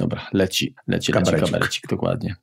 Dobra, leci, leci, Kabarecik. leci kabarecik, dokładnie.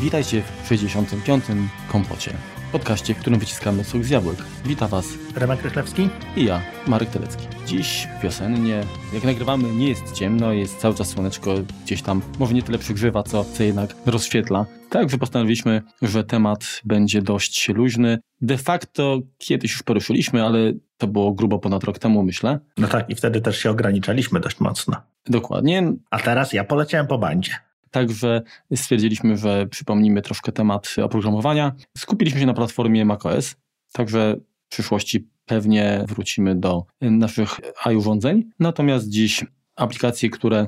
Witajcie w 65. Kompocie, podcaście, w którym wyciskamy sok z jabłek. Wita Was Remek Rychlewski? i ja, Marek Telecki. Dziś wiosennie, jak nagrywamy, nie jest ciemno, jest cały czas słoneczko gdzieś tam, może nie tyle przygrzewa, co, co jednak rozświetla. Także postanowiliśmy, że temat będzie dość luźny. De facto kiedyś już poruszyliśmy, ale to było grubo ponad rok temu, myślę. No tak, i wtedy też się ograniczaliśmy dość mocno. Dokładnie. A teraz ja poleciałem po bandzie. Także stwierdziliśmy, że przypomnimy troszkę temat oprogramowania. Skupiliśmy się na platformie macOS, także w przyszłości pewnie wrócimy do naszych i-urządzeń. Natomiast dziś aplikacje, które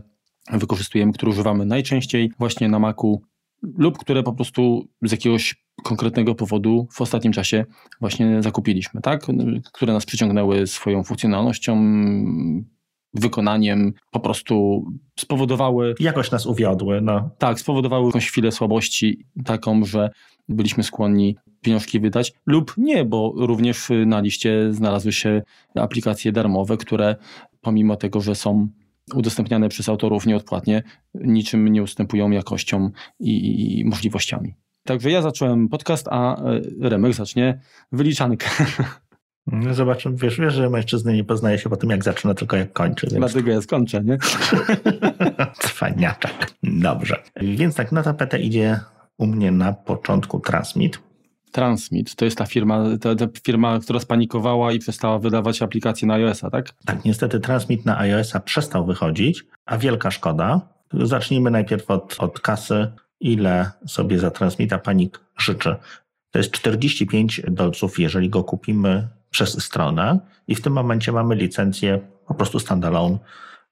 wykorzystujemy, które używamy najczęściej właśnie na Macu lub które po prostu z jakiegoś konkretnego powodu w ostatnim czasie właśnie zakupiliśmy, tak? Które nas przyciągnęły swoją funkcjonalnością, wykonaniem, po prostu spowodowały Jakoś nas uwiodły, no. tak, spowodowały jakąś chwilę słabości, taką, że byliśmy skłonni pieniążki wydać, lub nie, bo również na liście znalazły się aplikacje darmowe, które pomimo tego, że są udostępniane przez autorów nieodpłatnie, niczym nie ustępują jakością i, i możliwościami. Także ja zacząłem podcast, a e, Remek zacznie wyliczankę. No Zobaczymy, wiesz, wiesz, że mężczyzny nie poznaje się po tym, jak zaczyna, tylko jak kończy. Więc... Dlatego ja skończę, nie? Cwaniaczek. Dobrze. Więc tak, na tapetę idzie u mnie na początku Transmit. Transmit to jest ta firma, ta, ta firma, która spanikowała i przestała wydawać aplikacje na iOS-a, tak? Tak, niestety Transmit na iOS-a przestał wychodzić, a wielka szkoda. Zacznijmy najpierw od, od kasy. Ile sobie za Transmita panik życzy? To jest 45 dolców, jeżeli go kupimy przez stronę i w tym momencie mamy licencję po prostu standalone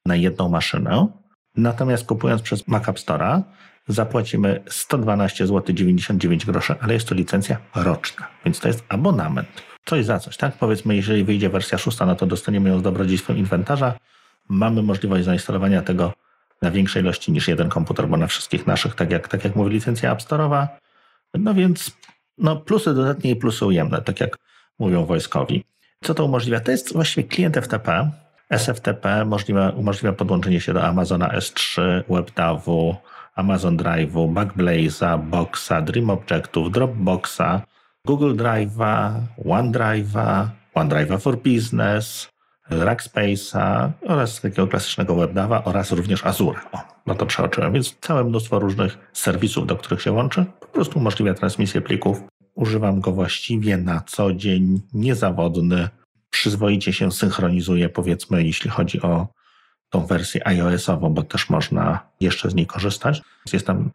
na jedną maszynę. Natomiast kupując przez Mac App Store'a zapłacimy 112 zł 99 groszy, ale jest to licencja roczna, więc to jest abonament. Coś za coś, tak? Powiedzmy, jeżeli wyjdzie wersja szósta, no to dostaniemy ją z dobrodziejstwem inwentarza. Mamy możliwość zainstalowania tego na większej ilości niż jeden komputer, bo na wszystkich naszych, tak jak, tak jak mówi licencja App Store'owa. No więc no plusy dodatnie i plusy ujemne, tak jak mówią wojskowi. Co to umożliwia? To jest właściwie klient FTP. SFTP umożliwia, umożliwia podłączenie się do Amazona S3, WebDAV-u, Amazon Drive'u, Backblaze'a, Boxa, DreamObjectów, Dropboxa, Google Drive'a, OneDrive'a, OneDrive'a for Business, Rackspace'a oraz takiego klasycznego WebDAV'a oraz również Azure. O, no to przeoczyłem, więc całe mnóstwo różnych serwisów, do których się łączy. Po prostu umożliwia transmisję plików. Używam go właściwie na co dzień, niezawodny. Przyzwoicie się synchronizuje, powiedzmy, jeśli chodzi o tą wersję iOS-ową, bo też można jeszcze z niej korzystać. Jest tam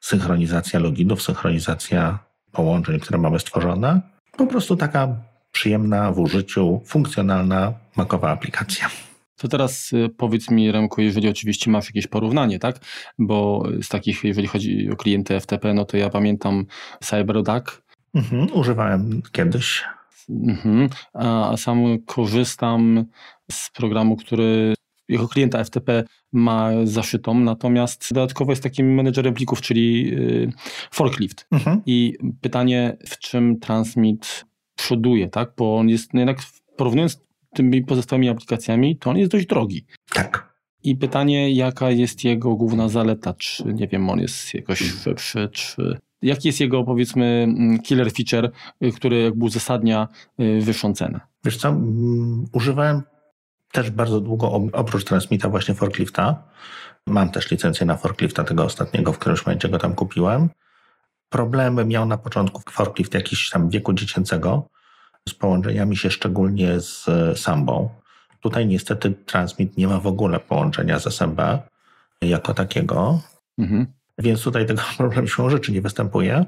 synchronizacja loginów, synchronizacja połączeń, które mamy stworzone. Po prostu taka przyjemna w użyciu, funkcjonalna makowa aplikacja. To teraz y, powiedz mi, Remku, jeżeli oczywiście masz jakieś porównanie, tak? Bo z takich, jeżeli chodzi o klienty FTP, no to ja pamiętam CyberDuck. Mhm, używałem kiedyś. Mhm. A sam korzystam z programu, który jako klienta FTP ma zaszytą, natomiast dodatkowo jest takim menedżerem plików, czyli y, Forklift. Mhm. I pytanie, w czym Transmit przoduje, tak? Bo on jest no jednak, porównując z tymi pozostałymi aplikacjami, to on jest dość drogi. Tak. I pytanie, jaka jest jego główna zaleta? Czy, nie wiem, on jest jakoś lepszy, czy... Jaki jest jego, powiedzmy, killer feature, y, który jakby uzasadnia y, wyższą cenę? Wiesz co, mm, używałem też bardzo długo, oprócz Transmita, właśnie Forklifta. Mam też licencję na Forklifta, tego ostatniego, w którymś momencie go tam kupiłem. Problemy miał na początku Forklift jakiś tam wieku dziecięcego z połączeniami się szczególnie z e, Sambą. Tutaj niestety Transmit nie ma w ogóle połączenia z SMB jako takiego, Mhm. więc tutaj tego problemu siłą rzeczy nie występuje.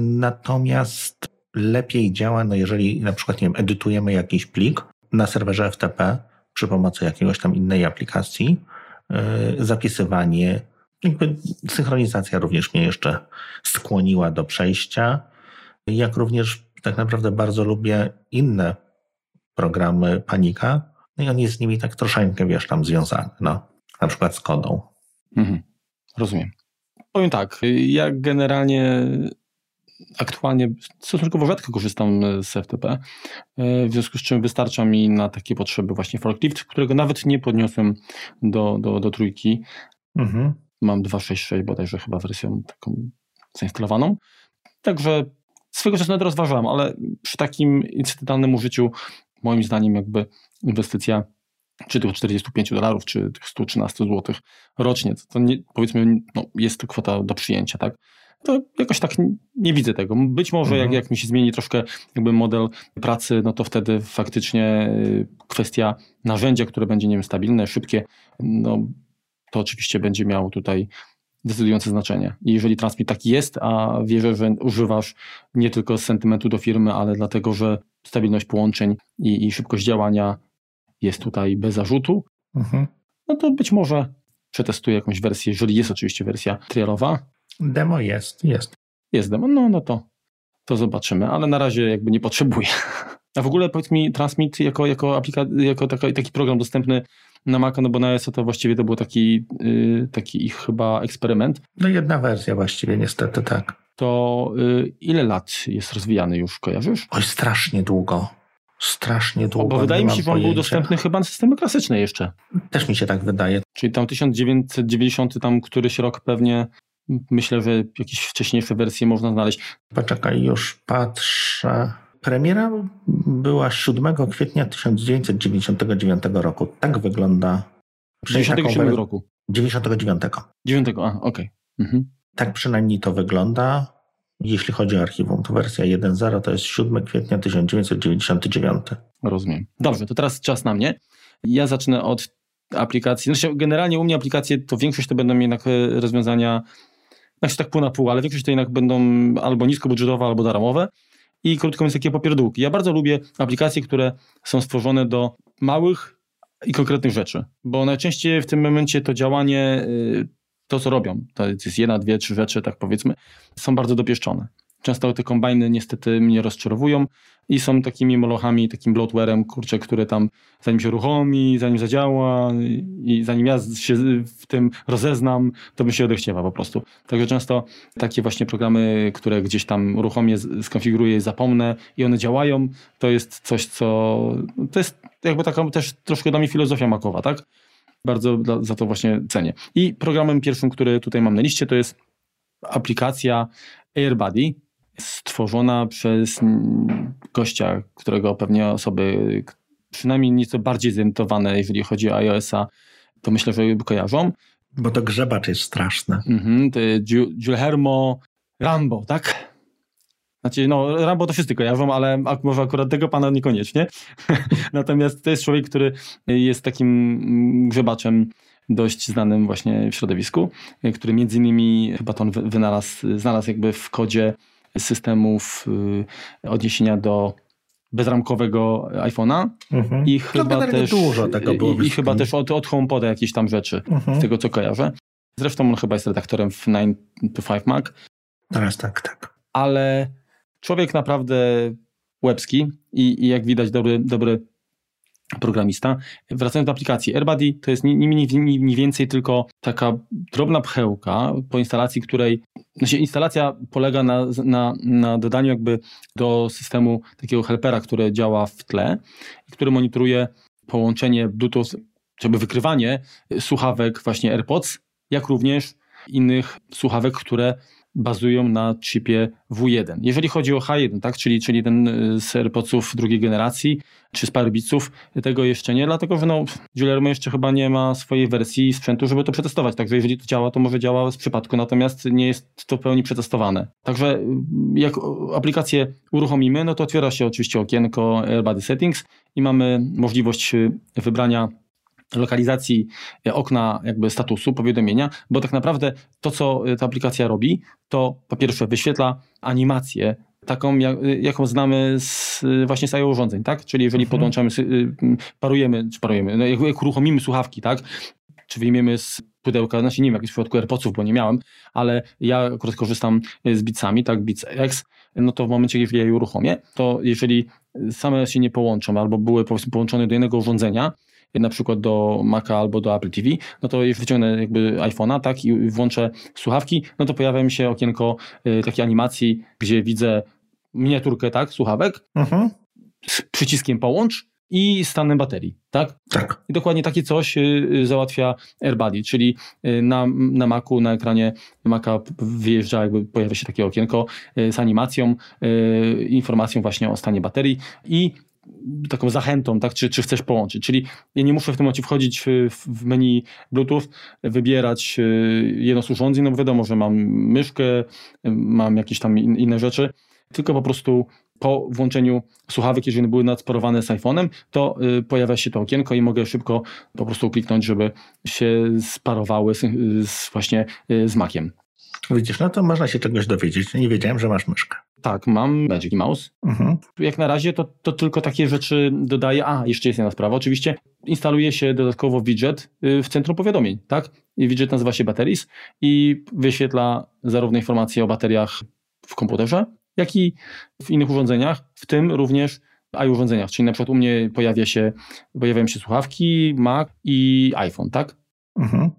Natomiast lepiej działa, no jeżeli na przykład nie wiem, edytujemy jakiś plik na serwerze FTP przy pomocy jakiegoś tam innej aplikacji, yy, zapisywanie, jakby synchronizacja również mnie jeszcze skłoniła do przejścia, jak również tak naprawdę bardzo lubię inne programy Panika, no i on jest z nimi tak troszeczkę, wiesz, tam związany, no, na przykład z kodą. Mhm. Rozumiem. Powiem tak, ja generalnie aktualnie stosunkowo rzadko korzystam z FTP, w związku z czym wystarcza mi na takie potrzeby właśnie forklift, którego nawet nie podniosłem do, do, do trójki. Mhm. Mam 2.6.6 bodajże chyba wersją taką zainstalowaną. Także swego czasu nawet rozważałem, ale przy takim incydentalnym użyciu moim zdaniem jakby inwestycja czy tych 45 dolarów, czy tych 113 zł rocznie, to nie, powiedzmy no, jest to kwota do przyjęcia, tak? To jakoś tak nie widzę tego. Być może mhm. jak, jak mi się zmieni troszkę jakby model pracy, no to wtedy faktycznie y, kwestia narzędzia, które będzie nie wiem, stabilne, szybkie, no to oczywiście będzie miało tutaj decydujące znaczenie. I jeżeli transmit taki jest, a wierzę, że używasz nie tylko z sentymentu do firmy, ale dlatego, że stabilność połączeń i, i szybkość działania jest tutaj bez zarzutu, mhm. no to być może przetestuję jakąś wersję, jeżeli jest oczywiście wersja trialowa. Demo jest, jest. Jest demo, no, no to, to zobaczymy, ale na razie jakby nie potrzebuję. A w ogóle powiedz mi, Transmit jako, jako, aplika- jako taka, taki program dostępny na Maca, no bo na iOS to właściwie to był taki, yy, taki ich chyba eksperyment. No jedna wersja właściwie, niestety, tak. To yy, ile lat jest rozwijany już, kojarzysz? Oj, strasznie długo. Strasznie długo. Bo wydaje mi się, że on był dostępny chyba na systemy klasyczne jeszcze. Też mi się tak wydaje. Czyli tam 1990 tam któryś rok pewnie myślę, że jakieś wcześniejsze wersje można znaleźć. Poczekaj, już patrzę. Premiera była 7 kwietnia 1999 roku. Tak wygląda. 97 roku. 99. 9, a okej. Okay. Mhm. Tak przynajmniej to wygląda. Jeśli chodzi o archiwum, to wersja 1.0 to jest 7 kwietnia 1999. Rozumiem. Dobrze, to teraz czas na mnie. Ja zacznę od aplikacji. Znaczy, generalnie u mnie aplikacje to większość to będą jednak e, rozwiązania, znaczy tak pół na pół, ale większość to jednak będą albo niskobudżetowe, albo darmowe i krótko mówiąc takie popierdółki. Ja bardzo lubię aplikacje, które są stworzone do małych i konkretnych rzeczy, bo najczęściej w tym momencie to działanie, y, to co robią, to jest jedna, dwie, trzy rzeczy, tak powiedzmy, są bardzo dopieszczone. Często te kombajny niestety mnie rozczarowują i są takimi molochami, takim bloatwarem, kurczę, które tam zanim się uruchomi, zanim zadziała i zanim ja się w tym rozeznam, to by się odechciewa po prostu. Także często takie właśnie programy, które gdzieś tam uruchomię, skonfiguruję, zapomnę i one działają, to jest coś, co to jest jakby taka też troszkę dla mnie filozofia makowa, tak? Bardzo za to właśnie cenię. I programem pierwszym, który tutaj mam na liście, to jest aplikacja AirBuddy stworzona przez gościa, którego pewnie osoby przynajmniej nieco bardziej zorientowane, jeżeli chodzi o iOS-a, to myślę, że kojarzą. Bo to grzebacz jest straszny. Mhm, to Giulhermo Rambo, tak? Znaczy, no, Rambo to wszyscy kojarzą, ale może akurat tego pana niekoniecznie. Natomiast to jest człowiek, który jest takim grzebaczem dość znanym właśnie w środowisku, który między innymi chyba to on wynalazł, znalazł jakby w kodzie systemów y, odniesienia do bezramkowego iPhone'a mhm. i chyba też dużo tego było i, i chyba też od, od HomePoda jakieś tam rzeczy, mhm. z tego co kojarzę. Zresztą on chyba jest redaktorem w 9 to 5 Mac. Teraz tak, tak. Ale człowiek naprawdę łebski i, i jak widać dobry, dobry programista. Wracając do aplikacji, AirBuddy to jest nie więcej tylko taka drobna pchełka po instalacji, której znaczy instalacja polega na, na, na dodaniu jakby do systemu takiego helpera, który działa w tle i który monitoruje połączenie Bluetooth, żeby wykrywanie słuchawek właśnie AirPods, jak również innych słuchawek, które bazują na chipie W1. Jeżeli chodzi o H1, tak, czyli, czyli ten y, z AirPodsów drugiej generacji, czy z Parbitsów, tego jeszcze nie, dlatego że no, Giuliano jeszcze chyba nie ma swojej wersji sprzętu, żeby to przetestować. Także jeżeli to działa, to może działa z przypadku, natomiast nie jest to w pełni przetestowane. Także y, jak aplikację uruchomimy, no to otwiera się oczywiście okienko AirBuddy Settings i mamy możliwość y, wybrania lokalizacji e, okna jakby statusu, powiadomienia, bo tak naprawdę to, co e, ta aplikacja robi, to po pierwsze wyświetla animację taką, jak, e, jaką znamy z, właśnie z IO urządzeń, tak? Czyli jeżeli mhm. podłączamy, parujemy, czy parujemy, no jak, jak uruchomimy słuchawki, tak? Czy wyjmiemy z pudełka, znaczy nie wiem, jak w przypadku AirPodsów, bo nie miałem, ale ja akurat korzystam z Beatsami, tak, Beats X, no to w momencie, jeżeli ja je uruchomię, to jeżeli same się nie połączą albo były połączone do jednego urządzenia, na przykład do Maca albo do Apple TV, no to jeśli wyciągnę jakby iPhone'a, tak, i włączę słuchawki, no to pojawia mi się okienko y, takiej animacji, gdzie widzę miniaturkę, tak, słuchawek, Mhm. z przyciskiem połącz i stanem baterii, tak? Tak. I dokładnie takie coś y, y, załatwia AirBuddy, czyli na, na Macu, na ekranie Maca wyjeżdża, jakby pojawia się takie okienko z animacją, informacją właśnie o stanie baterii i taką zachętą, tak, czy, czy chcesz połączyć. Czyli ja nie muszę w tym momencie wchodzić w, w menu Bluetooth, wybierać y, jedno z urządzeń, no bo wiadomo, że mam myszkę, y, mam jakieś tam in, inne rzeczy, tylko po prostu po włączeniu słuchawek, jeżeli były nadsporowane z iPhone'em, to pojawia się to okienko i mogę szybko po prostu kliknąć, żeby się sparowały z, z właśnie z Maciem. Widzisz, no to można się czegoś dowiedzieć. Nie wiedziałem, że masz myszkę. Tak, mam Magic Mouse. Mhm. Jak na razie to, to tylko takie rzeczy dodaję. A, jeszcze jest jedna sprawa. Oczywiście instaluje się dodatkowo widget y, w centrum powiadomień, tak? I widget nazywa się Batteries i wyświetla zarówno informacje o bateriach w komputerze, jak i w innych urządzeniach, w tym również iUrządzeniach. Czyli na przykład u mnie pojawia się, pojawiają się słuchawki, Mac i iPhone, tak? Mhm.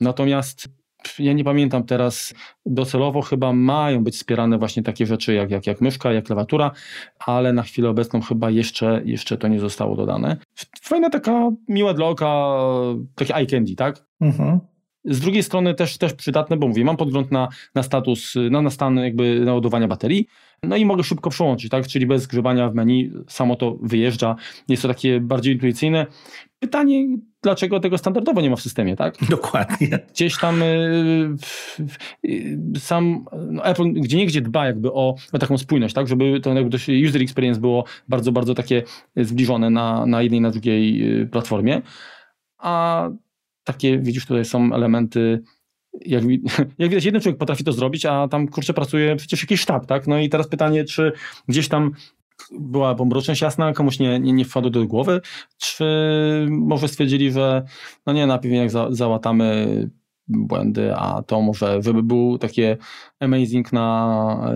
Natomiast ja nie pamiętam teraz, docelowo chyba mają być wspierane właśnie takie rzeczy jak, jak, jak myszka, jak klawiatura, ale na chwilę obecną chyba jeszcze, jeszcze to nie zostało dodane. Fajna taka miła dla oka, takie eye candy, tak? Mhm. Z drugiej strony też, też przydatne, bo mówię, mam podgląd na, na status, na, na stan jakby naładowania baterii, no i mogę szybko przełączyć, tak? Czyli bez grzebania w menu, samo to wyjeżdża. Jest to takie bardziej intuicyjne. Pytanie, dlaczego tego standardowo nie ma w systemie, tak? Dokładnie. Gdzieś tam y, y, sam no Apple gdzie niegdzie dba jakby o, o taką spójność, tak? Żeby to jakby user experience było bardzo, bardzo takie zbliżone na, na jednej na drugiej y, platformie. A takie, widzisz, tutaj są elementy jak, jak widać, jeden człowiek potrafi to zrobić, a tam kurczę pracuje przecież jakiś sztab, tak? No i teraz pytanie, czy gdzieś tam była pomroczność jasna, komuś nie, nie, nie wpadło do głowy, czy może stwierdzili, że no nie, najpierw jak za, załatamy błędy, a to może żeby był takie amazing na,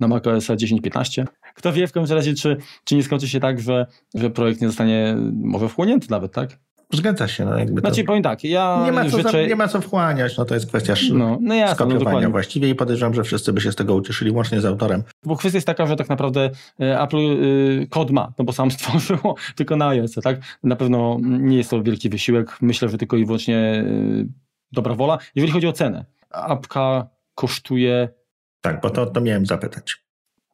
na macOS 10.15. Kto wie w każdym razie, czy, czy nie skończy się tak, że, że projekt nie zostanie może wchłonięty nawet, tak? Zgadza się. No jakby Znaczy to... powiem tak, ja nie, ma co życzę... za, nie ma co wchłaniać, no to jest kwestia no, no jasne, no skopiowania dokładnie. właściwie i podejrzewam, że wszyscy by się z tego ucieszyli, łącznie z autorem. Bo kwestia jest taka, że tak naprawdę e, Apple y, kod ma, no bo sam stworzyło tylko na iOS, tak? Na pewno nie jest to wielki wysiłek, myślę, że tylko i wyłącznie y, dobra wola. Jeżeli chodzi o cenę, apka kosztuje, Tak, bo to, to miałem zapytać.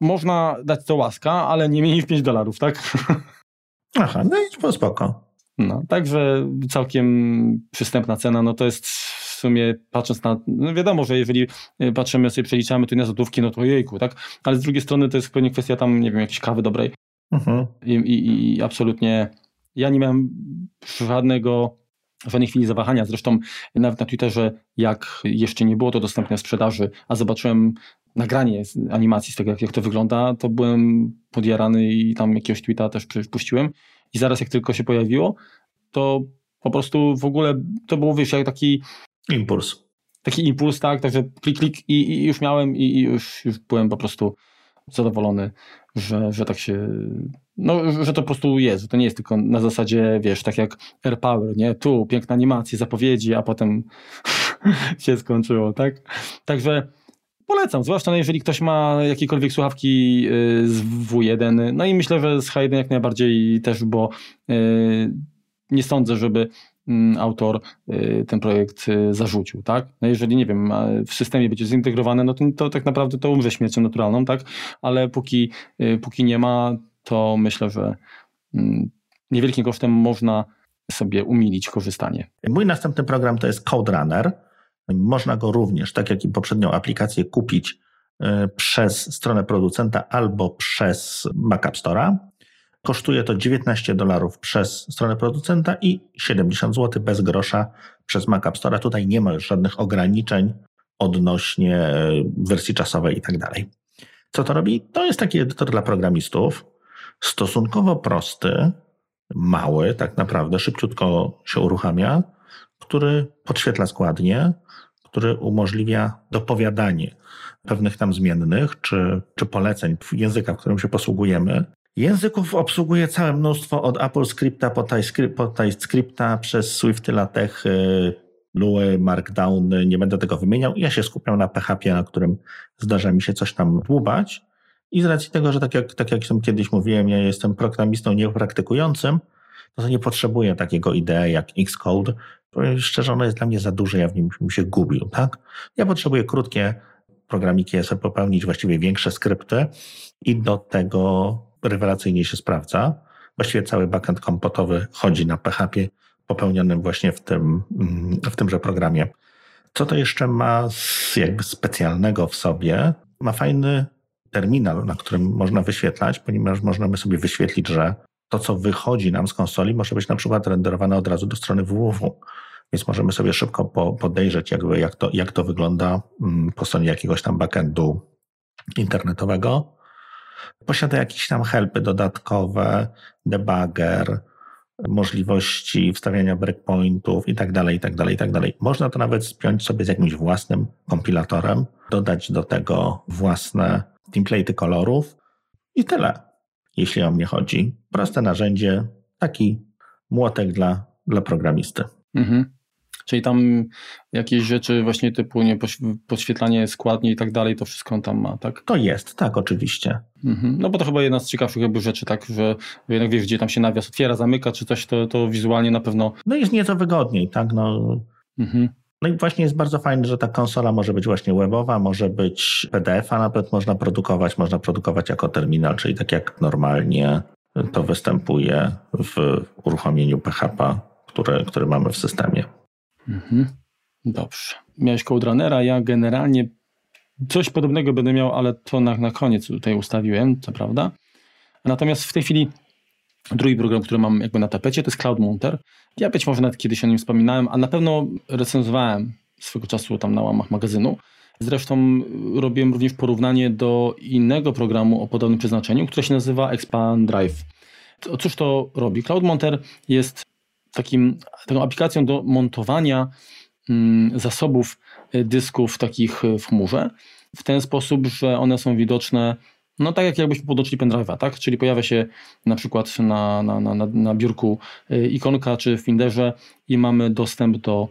można dać to łaska, ale nie mniej niż 5 dolarów, tak? Aha, no i spoko. No, także całkiem przystępna cena, no to jest w sumie patrząc na, no wiadomo, że jeżeli y, patrzymy, sobie przeliczamy tu na złotówki, no to jejku, tak? Ale z drugiej strony to jest pewnie kwestia tam, nie wiem, jakiejś kawy dobrej, Mhm. I, i, I absolutnie ja nie miałem żadnego, żadnej chwili zawahania. Zresztą nawet na Twitterze, jak jeszcze nie było to dostępne w sprzedaży, a zobaczyłem nagranie animacji z tego, jak, jak to wygląda, to byłem podjarany i tam jakiegoś tweeta też puściłem. I zaraz jak tylko się pojawiło, to po prostu w ogóle to było, wiesz, jak taki Impuls. taki impuls, tak, także klik, klik i, i już miałem i, i już, już byłem po prostu zadowolony, że, że tak się, no, że to po prostu jest, że to nie jest tylko na zasadzie, wiesz, tak jak AirPower, nie, tu piękna animacja, zapowiedzi, a potem się skończyło, tak, także polecam, zwłaszcza no, jeżeli ktoś ma jakiekolwiek słuchawki y, z W1, no i myślę, że z H1 jak najbardziej też, bo y, nie sądzę, żeby mm, autor y, ten projekt zarzucił, tak? No jeżeli, nie wiem, w systemie będzie zintegrowane, no to, to tak naprawdę to umrze śmiercią naturalną, tak? Ale póki, póki nie ma, to myślę, że mm, niewielkim kosztem można sobie umilić korzystanie. Mój następny program to jest Code Runner. Można go również, tak jak i poprzednią aplikację, kupić y, przez stronę producenta albo przez Mac App Store'a. Kosztuje to 19 dolarów przez stronę producenta i 70 zł bez grosza przez Mac App Store'a. Tutaj nie ma już żadnych ograniczeń odnośnie y, wersji czasowej i tak dalej. Co to robi? To jest taki edytor dla programistów, stosunkowo prosty, mały, tak naprawdę, szybciutko się uruchamia, który podświetla składnie, który umożliwia dopowiadanie pewnych tam zmiennych czy, czy poleceń języka, w którym się posługujemy. Języków obsługuję całe mnóstwo od Apple Scripta po, TypeScript, po TypeScripta przez Swifty, LaTeX, y, Lua, Markdown, nie będę tego wymieniał. Ja się skupiam na PHP, na którym zdarza mi się coś tam dłubać. I z racji tego, że tak jak, tak jak kiedyś mówiłem, ja jestem programistą niepraktykującym, no to nie potrzebuję takiego idei jak Xcode. Powiem szczerze, ono jest dla mnie za duże, ja w nim bym się gubił, tak? Ja potrzebuję krótkie programiki, sobie popełnić właściwie większe skrypty i do tego rewelacyjnie się sprawdza. Właściwie cały backend kompotowy chodzi na PHP popełnionym właśnie w tym, mm, w tymże programie. Co to jeszcze ma jakby specjalnego w sobie? Ma fajny terminal, na którym można wyświetlać, ponieważ możemy sobie wyświetlić, że to, co wychodzi nam z konsoli, może być na przykład renderowane od razu do strony www. Więc możemy sobie szybko podejrzeć, jakby jak, to, jak to wygląda mm, po stronie jakiegoś tam backendu internetowego. Posiada jakieś tam helpy dodatkowe, debugger, możliwości wstawiania breakpointów i tak dalej, i tak dalej, i tak dalej. Można to nawet spiąć sobie z jakimś własnym kompilatorem, dodać do tego własne template'y kolorów i tyle, jeśli o mnie chodzi. Proste narzędzie, taki młotek dla, dla programisty. Mhm. Czyli tam jakieś rzeczy właśnie typu nie, podświetlanie składni i tak dalej, to wszystko on tam ma, tak? To jest, tak, oczywiście. Mhm. No bo to chyba jedna z ciekawszych jakby rzeczy, tak, że jednak wiesz, gdzie tam się nawias otwiera, zamyka, czy coś, to, to wizualnie na pewno... No jest nieco wygodniej, tak, no... Mhm. No i właśnie jest bardzo fajne, że ta konsola może być właśnie webowa, może być PDF-a nawet można produkować, można produkować jako terminal, czyli tak jak normalnie to występuje w uruchomieniu PHP, które, które mamy w systemie. Mhm. Dobrze. Miałeś Coderunnera, ja generalnie coś podobnego będę miał, ale to na, na koniec tutaj ustawiłem, co prawda. Natomiast w tej chwili drugi program, który mam jakby na tapecie, to jest Cloud Monter. Ja być może nawet kiedyś o nim wspominałem, a na pewno recenzowałem swego czasu tam na łamach magazynu. Zresztą robiłem również porównanie do innego programu o podobnym przeznaczeniu, który się nazywa Expand Drive. Cóż to robi? Cloud Monter jest takim, taką aplikacją do montowania mm, zasobów y, dysków takich y, w chmurze w ten sposób, że one są widoczne no tak jak jakbyśmy podłączyli pendrive'a, tak? Czyli pojawia się na przykład na, na, na, na biurku y, ikonka czy w Finderze i mamy dostęp do,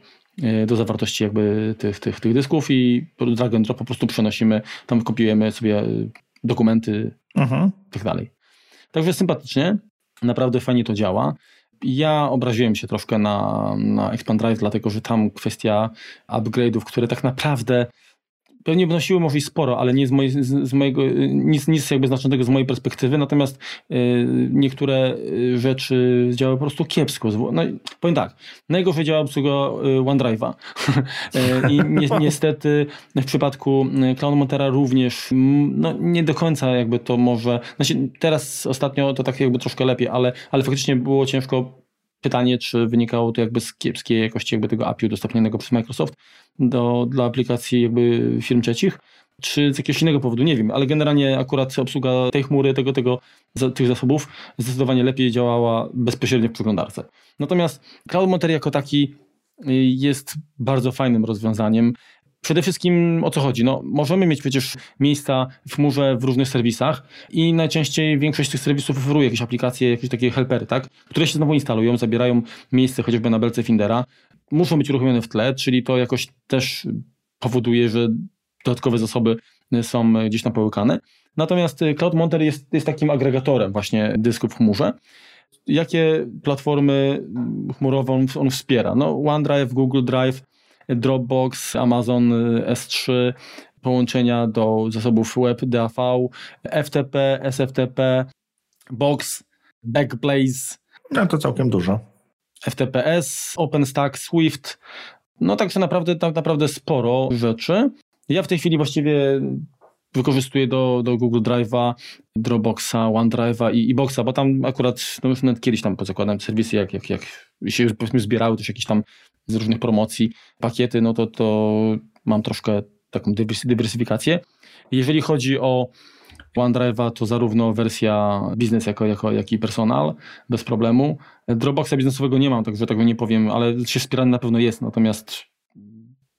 do zawartości jakby tych, tych, tych dysków i drag and drop po prostu przenosimy, tam kopiujemy sobie dokumenty mhm. i tak dalej. Także sympatycznie, naprawdę fajnie to działa. Ja obraziłem się troszkę na, na Expand Drive, dlatego że tam kwestia upgrade'ów, które tak naprawdę pewnie wnosiły może i sporo, ale nie z, mojej, z, z, mojego, nic, nic jakby znaczącego z mojej perspektywy, natomiast y, niektóre y, rzeczy działały po prostu kiepsko. No, powiem tak, najgorzej działa obsługa y, OneDrive'a i ni niestety w przypadku Cloud Montera również no, nie do końca jakby to może, znaczy teraz ostatnio to tak jakby troszkę lepiej, ale, ale faktycznie było ciężko pytanie, czy wynikało to jakby z kiepskiej jakości jakby tego API udostępnionego przez Microsoft do, dla aplikacji jakby firm trzecich, czy z jakiegoś innego powodu, nie wiem, ale generalnie akurat obsługa tej chmury, tego, tego, tych zasobów zdecydowanie lepiej działała bezpośrednio w przeglądarce. Natomiast Cloud Monter jako taki jest bardzo fajnym rozwiązaniem. Przede wszystkim o co chodzi? No, możemy mieć przecież miejsca w chmurze w różnych serwisach i najczęściej większość z tych serwisów oferuje jakieś aplikacje, jakieś takie helpery, tak? które się znowu instalują, zabierają miejsce chociażby na belce Findera, muszą być uruchomione w tle, czyli to jakoś też powoduje, że dodatkowe zasoby są gdzieś tam połykane. Natomiast Cloud Monter jest, jest takim agregatorem właśnie dysków w chmurze. Jakie platformy chmurowe on wspiera? No, OneDrive, Google Drive, Dropbox, Amazon S3, połączenia do zasobów web DAV, FTP, SFTP, Box, Backblaze. No to całkiem dużo. FTPS, OpenStack, Swift. No także naprawdę, tak naprawdę sporo rzeczy. Ja w tej chwili właściwie wykorzystuję do, do Google Drive'a, Dropboxa, OneDrive'a i, i Boxa, bo tam akurat no już nawet kiedyś tam pozakładałem serwisy, jak, jak, jak się powiedzmy zbierały też jakieś tam z różnych promocji pakiety, no to, to mam troszkę taką dywersyfikację. Jeżeli chodzi o OneDrive'a, to zarówno wersja biznes, jako, jako, jak i personal, bez problemu. Dropboxa biznesowego nie mam, także tego nie powiem, ale się wspierany na pewno jest, natomiast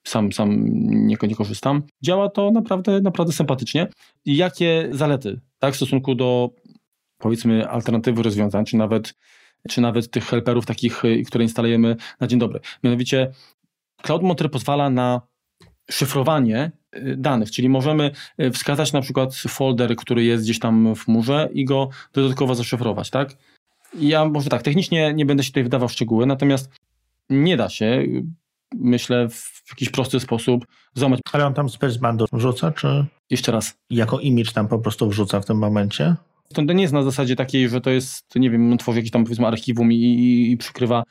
sam, sam nie, nie korzystam. Działa to naprawdę, naprawdę sympatycznie. Jakie zalety tak, w stosunku do powiedzmy alternatywy rozwiązań, czy nawet, czy nawet tych helperów takich, y, które instalujemy na dzień dobry. Mianowicie Cloud Monitor pozwala na szyfrowanie y, danych, czyli możemy y, wskazać na przykład folder, który jest gdzieś tam w chmurze i go dodatkowo zaszyfrować, tak? Ja może tak, technicznie nie będę się tutaj wdawał w szczegóły, natomiast nie da się, myślę, w jakiś prosty sposób złamać. Ale on tam Bundle wrzuca, czy Jeszcze raz. jako image tam po prostu wrzuca w tym momencie? To nie jest na zasadzie takiej, że to jest, nie wiem, tworzy jakieś tam powiedzmy archiwum i, i, i przykrywa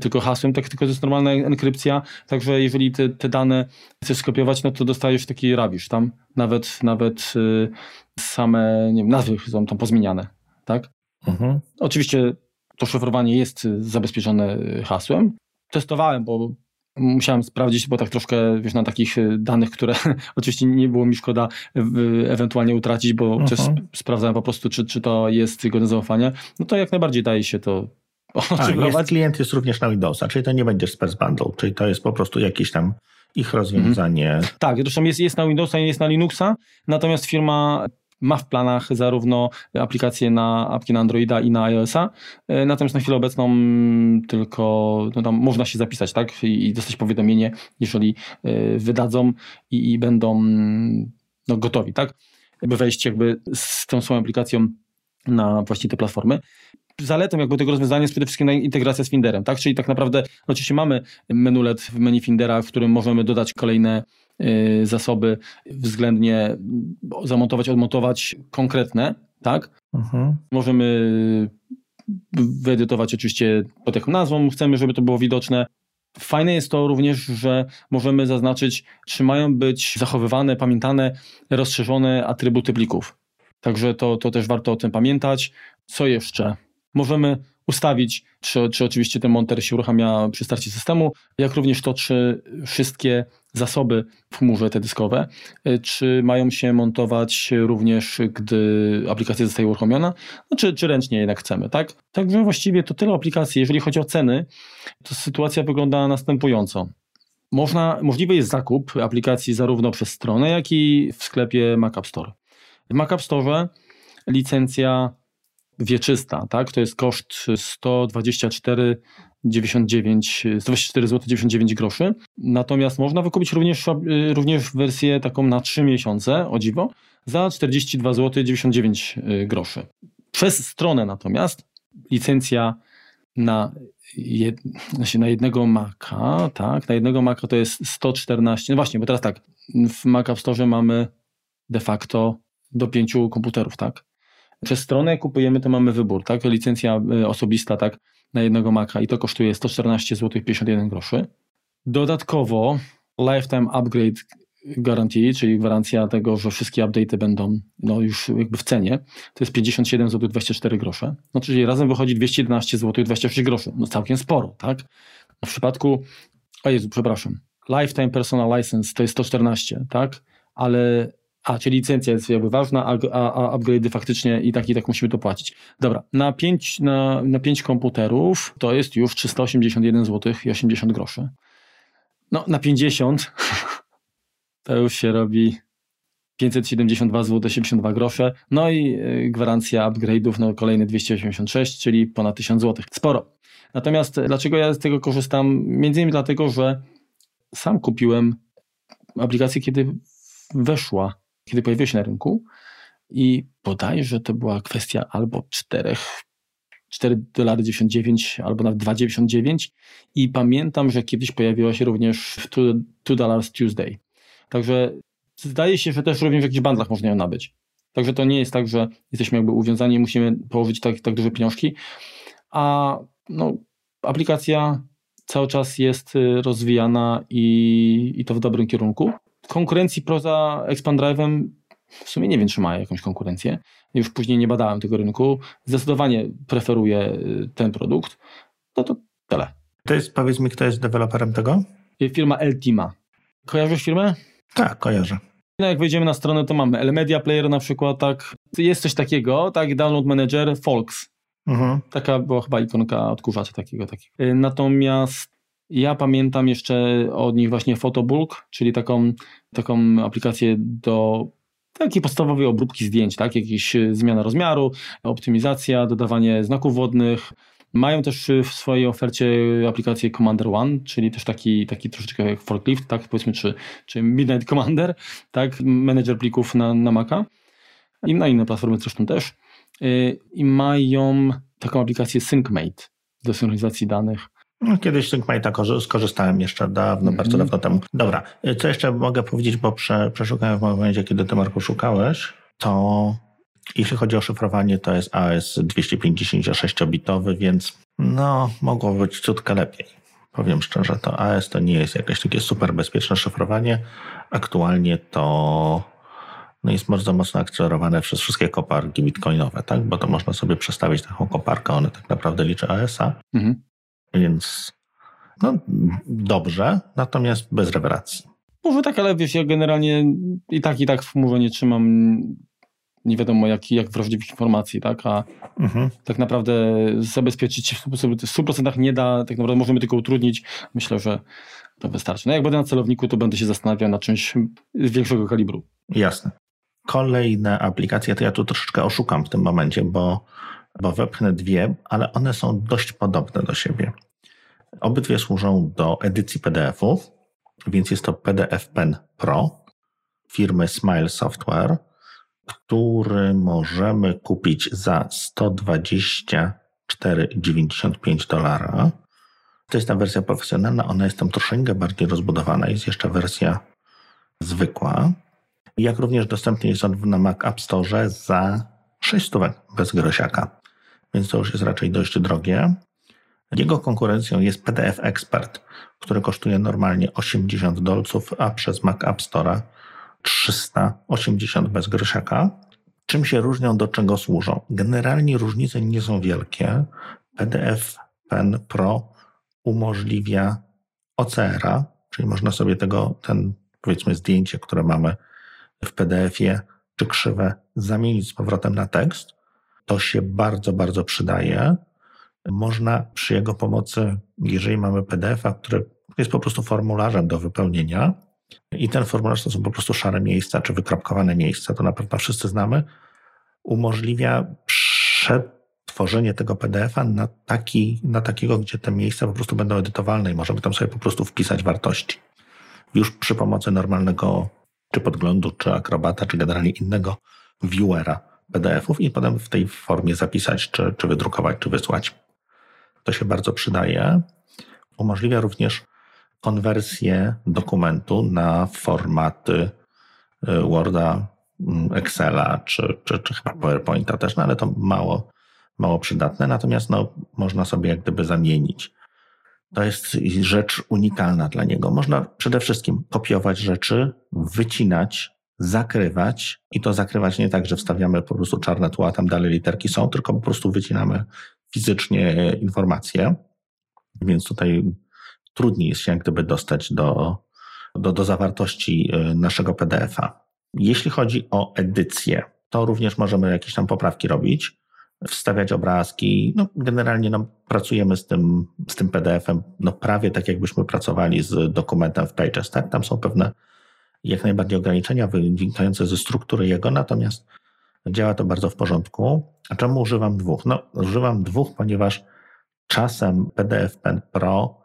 tylko hasłem, tak, tylko to jest normalna enkrypcja, także jeżeli te, te dane chcesz skopiować, no to dostajesz taki rabisz tam, nawet, nawet y, same, nie wiem, nazwy są tam pozmieniane, tak? Mhm. Oczywiście to szyfrowanie jest y, zabezpieczone y, hasłem. Testowałem, bo musiałem sprawdzić, bo tak troszkę, wiesz, na takich y, danych, które oczywiście nie było mi szkoda ewentualnie utracić, bo Mhm. też sprawdzałem po prostu, czy, czy to jest godne zaufania, no to jak najbardziej daje się to A, jest, klient jest również na Windowsa, czyli to nie będzie Space Bundle, czyli to jest po prostu jakieś tam ich rozwiązanie. Tak, zresztą jest, jest na Windowsa i jest na Linuxa, natomiast firma ma w planach zarówno aplikacje na apki na Androida i na iOS-a, e, natomiast na chwilę obecną tylko no tam można się zapisać, tak, i, dostać powiadomienie, jeżeli e, wydadzą i, i będą no, gotowi, tak, by wejść jakby z tą swoją aplikacją na właśnie te platformy. Zaletą jakby tego rozwiązania jest przede wszystkim integracja z Finderem, tak? Czyli tak naprawdę oczywiście mamy menulet w menu Findera, w którym możemy dodać kolejne zasoby, względnie y, zamontować, odmontować konkretne, tak? Mhm. Możemy wyedytować oczywiście pod jaką nazwą chcemy, żeby to było widoczne. Fajne jest to również, że możemy zaznaczyć, czy mają być zachowywane, pamiętane, rozszerzone atrybuty plików. Także to, to też warto o tym pamiętać. Co jeszcze? Możemy ustawić, czy, czy oczywiście ten monter się uruchamia przy starcie systemu, jak również to, czy wszystkie zasoby w chmurze te dyskowe, y, czy mają się montować również, gdy aplikacja zostaje uruchomiona, no, czy, czy ręcznie jednak chcemy, tak? Także właściwie to tyle aplikacji. Jeżeli chodzi o ceny, to sytuacja wygląda następująco. Można, możliwy jest zakup aplikacji zarówno przez stronę, jak i w sklepie Mac App Store. W Mac App Store licencja wieczysta, tak? To jest koszt 124,99 124 zł 99 groszy. Natomiast można wykupić również, również wersję taką na 3 miesiące, o dziwo, za 42 zł 99 groszy. Przez stronę natomiast licencja na, jed, znaczy na jednego Maca, tak, na jednego Maca to jest 114, no właśnie, bo teraz tak, w Mac App Store mamy de facto do pięciu komputerów, tak? Przez stronę kupujemy, to mamy wybór, tak? Licencja y, osobista, tak? Na jednego Maca i to kosztuje 114 zł 51 groszy. Dodatkowo Lifetime Upgrade Guarantee, czyli gwarancja tego, że wszystkie update'y będą no, już jakby w cenie, to jest 57 zł 24 grosze. No czyli razem wychodzi 211 zł 26 groszy. No całkiem sporo, tak? W przypadku, o Jezu, przepraszam, Lifetime Personal License to jest 114, tak? Ale a, czyli licencja jest jakby ważna, a, a, a upgrade'y faktycznie i tak i tak musimy to płacić. Dobra, na 5 na, na pięć komputerów to jest już 381 zł i 80 groszy. No, na 50 to już się robi 572 zł 82 grosze. No i y, gwarancja upgrade'ów, no kolejne 286, czyli ponad 1000 zł. Sporo. Natomiast dlaczego ja z tego korzystam? Między innymi dlatego, że sam kupiłem aplikację, kiedy weszła kiedy pojawiła się na rynku i bodajże to była kwestia albo 4, 4 dolary 99 albo nawet 2,99 i pamiętam, że kiedyś pojawiła się również w 2 dollars Tuesday. Także zdaje się, że też również w jakichś bandlach można ją nabyć. Także to nie jest tak, że jesteśmy jakby uwiązani i musimy położyć tak, tak duże pieniążki, a no, aplikacja cały czas jest rozwijana i, i to w dobrym kierunku konkurencji poza Expand Drive'em w sumie nie wiem, czy ma jakąś konkurencję. Już później nie badałem tego rynku. Zdecydowanie preferuję ten produkt. No to tyle. To jest, powiedz mi, kto jest deweloperem tego? Firma Eltima. Kojarzysz firmę? Tak, kojarzę. No jak wejdziemy na stronę, to mamy Media Player na przykład, tak. Jest coś takiego, tak, Download Manager, Folks. Mhm. Taka była chyba ikonka odkurzacza takiego. takiego. Natomiast ja pamiętam jeszcze od nich właśnie Photobulk, czyli taką, taką aplikację do takie podstawowe obróbki zdjęć, tak? Jakieś e, zmiana rozmiaru, optymizacja, dodawanie znaków wodnych. Mają też w swojej ofercie aplikację Commander One, czyli też taki, taki troszeczkę jak forklift, tak? Powiedzmy, czy, czy Midnight Commander, tak? Manager plików na, na Maca i na inne platformy zresztą też. I mają taką aplikację SyncMate do synchronizacji danych. No, kiedyś z SyncMate'a skorzystałem jeszcze dawno, mm -hmm. bardzo dawno temu. Dobra, co jeszcze mogę powiedzieć, bo prze, przeszukałem w momencie, kiedy ty Marku szukałeś, to jeśli chodzi o szyfrowanie, to jest AS 256-bitowy, więc no, mogło być ciutkę lepiej. Powiem szczerze, to AS to nie jest jakieś takie super bezpieczne szyfrowanie. Aktualnie to no jest bardzo mocno akcelerowane przez wszystkie koparki bitcoinowe, tak? Bo to można sobie przestawić taką koparkę, one tak naprawdę liczy ASA. Mhm. Więc no dobrze, natomiast bez rewelacji. Może tak, ale wiesz, ja generalnie i tak, i tak w chmurze nie trzymam nie wiadomo jak, jak wrażliwych informacji, tak? A mhm. tak naprawdę zabezpieczyć się w 100% nie da, tak naprawdę możemy tylko utrudnić. Myślę, że to wystarczy. No jak będę na celowniku, to będę się zastanawiał nad czymś większego kalibru. Jasne. Kolejne aplikacje, to ja tu troszeczkę oszukam w tym momencie, bo, bo wepchnę dwie, ale one są dość podobne do siebie. Obydwie służą do edycji PDF-ów, więc jest to PDF Pen Pro firmy Smile Software, który możemy kupić za 124,95 dolara. To jest ta wersja profesjonalna, ona jest tam troszeczkę bardziej rozbudowana. Jest jeszcze wersja zwykła. Jak również dostępny jest on na Mac App Store za 600 bez grosiaka, więc to już jest raczej dość drogie. Jego konkurencją jest PDF Expert, który kosztuje normalnie 80 dolców, a przez Mac App Store 380 bez grosiaka. Czym się różnią, do czego służą? Generalnie różnice nie są wielkie. PDF Pen Pro umożliwia OCR-a, czyli można sobie tego, ten powiedzmy zdjęcie, które mamy w PDF-ie, czy krzywe zamienić z powrotem na tekst. To się bardzo, bardzo przydaje. Można przy jego pomocy, jeżeli mamy PDF-a, który jest po prostu formularzem do wypełnienia, i ten formularz to są po prostu szare miejsca, czy wykropkowane miejsca, to na pewno wszyscy znamy, umożliwia przetworzenie tego PDF-a na, taki, na takiego, gdzie te miejsca po prostu będą edytowalne i możemy tam sobie po prostu wpisać wartości. Już przy pomocy normalnego czy podglądu, czy akrobata, czy generalnie innego viewera PDF-ów i potem w tej formie zapisać, czy, czy wydrukować, czy wysłać. To się bardzo przydaje. Umożliwia również konwersję dokumentu na formaty y, Worda, mm, Excela czy, czy, czy chyba PowerPointa też, no ale to mało, mało przydatne. Natomiast no, można sobie jak gdyby zamienić. To jest rzecz unikalna dla niego. Można przede wszystkim kopiować rzeczy, wycinać, zakrywać i to zakrywać nie tak, że wstawiamy po prostu czarne tło, a tam dalej literki są, tylko po prostu wycinamy fizycznie informacje. Więc tutaj trudniej jest się jak gdyby dostać do, do, do zawartości e, naszego PDF-a. Jeśli chodzi o edycję, to również możemy jakieś tam poprawki robić, wstawiać obrazki. No, generalnie no, pracujemy z tym, z tym PDF-em no, prawie tak, jakbyśmy pracowali z dokumentem w Pages. Tak? Tam są pewne jak najbardziej ograniczenia wynikające ze struktury jego, natomiast działa to bardzo w porządku. A czemu używam dwóch? No, używam dwóch, ponieważ czasem PDF Pen Pro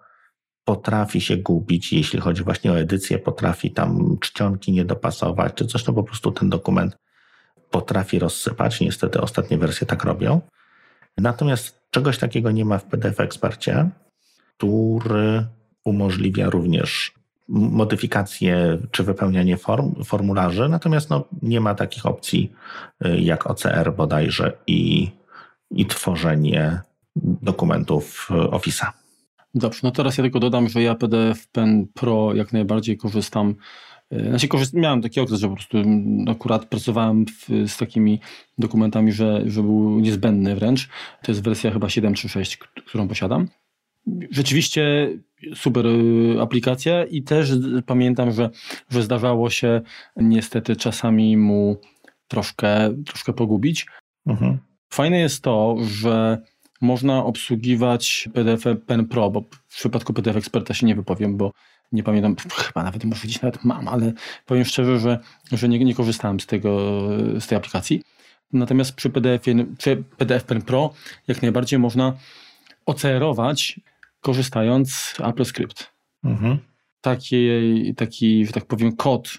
potrafi się gubić, jeśli chodzi właśnie o edycję, potrafi tam czcionki nie dopasować, czy coś, no po prostu ten dokument potrafi rozsypać. Niestety ostatnie wersje tak robią. Natomiast czegoś takiego nie ma w PDF Ekspercie, który umożliwia również modyfikację czy wypełnianie form, formularzy, natomiast no, nie ma takich opcji y, jak OCR bodajże i, i tworzenie dokumentów Office'a. Dobrze, no teraz ja tylko dodam, że ja PDF Pen Pro jak najbardziej korzystam. E, znaczy korzyst, miałem taki okres, że po prostu akurat pracowałem w, z takimi dokumentami, że, że był niezbędny wręcz. To jest wersja chyba 7.3.6, którą posiadam. Rzeczywiście super e, aplikacja i też pamiętam, że, że zdarzało się niestety czasami mu troszkę, troszkę pogubić. Mhm. Fajne jest to, że można obsługiwać PDF Pen Pro, bo w przypadku PDF Experta się nie wypowiem, bo nie pamiętam, chyba nawet może gdzieś nawet mam, ale powiem szczerze, że, że nie, nie korzystałem z, tego, z tej aplikacji. Natomiast przy PDF, przy PDF Pen Pro jak najbardziej można OCR-ować korzystając z Apple Script. Mhm. Taki, taki, że tak powiem, kod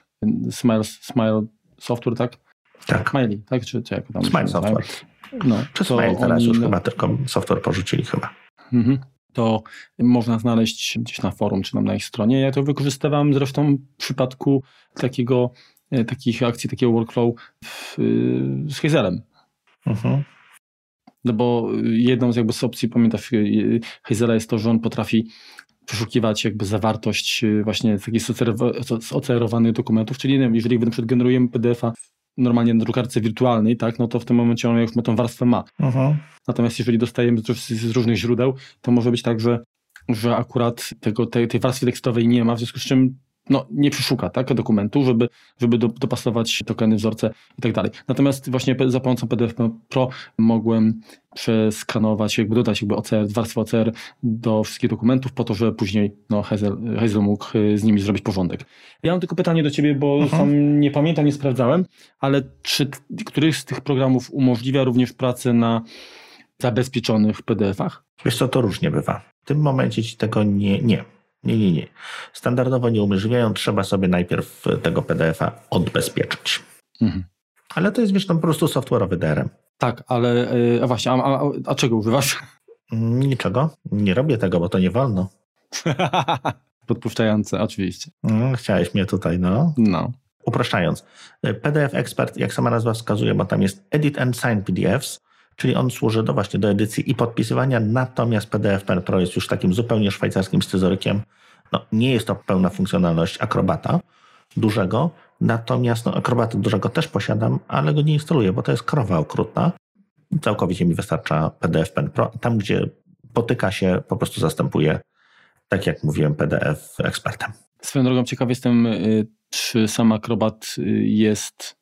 Smile, Smile Software, tak? Tak. Smiley, tak? Czy, czy jak tam Smile Software. No, Czy Smile teraz oni, już no, chyba tylko software porzucili chyba. Mhm. To można znaleźć gdzieś na forum, czy tam na ich stronie. Ja to wykorzystywałem zresztą w przypadku takiego, e, takich akcji, takiego workflow w, z Hazelem. Mhm. No bo jedną z jakby z opcji, pamiętasz, Hazela jest to, że on potrafi przeszukiwać jakby zawartość y, właśnie takich zocerowanych dokumentów, czyli nie wiem, jeżeli na przykład generujemy PDF-a normalnie na drukarce wirtualnej, tak, no to w tym momencie on już ma tą warstwę ma. Uh-huh. Natomiast jeżeli dostajemy z, z, różnych źródeł, to może być tak, że, że akurat tego, tej, tej warstwy tekstowej nie ma, w związku z czym no, nie przeszuka tak, dokumentu, żeby, żeby do, dopasować tokeny, wzorce i tak dalej. Natomiast właśnie za pomocą PDF Pro mogłem przeskanować, jakby dodać jakby OCR, warstwę OCR do wszystkich dokumentów po to, żeby później no, Hazel, Hazel mógł y, z nimi zrobić porządek. Ja mam tylko pytanie do Ciebie, bo mhm. sam nie pamiętam, nie sprawdzałem, ale czy któryś z tych programów umożliwia również pracę na zabezpieczonych PDF-ach? Wiesz co, to różnie bywa. W tym momencie Ci tego nie, nie nie, nie, nie. Standardowo nie umożliwiają, trzeba sobie najpierw tego PDF-a odbezpieczyć. Mhm. Ale to jest, wiesz, tam po prostu software'owy DRM. Tak, ale a właśnie, a, a, a czego używasz? Niczego. Nie robię tego, bo to nie wolno. Podpuszczające, oczywiście. No, chciałeś mnie tutaj, no. No. Upraszczając, PDF Expert, jak sama nazwa wskazuje, bo tam jest Edit and Sign PDFs, czyli on służy do właśnie do edycji i podpisywania, natomiast PDF Pen Pro jest już takim zupełnie szwajcarskim scyzorykiem. No, nie jest to pełna funkcjonalność akrobata dużego, natomiast no, akrobata dużego też posiadam, ale go nie instaluję, bo to jest krowa okrutna. Całkowicie mi wystarcza PDF Pen Pro. Tam, gdzie potyka się, po prostu zastępuje, tak jak mówiłem, PDF ekspertem. Swoją drogą ciekaw jestem, y, czy sam akrobat y, jest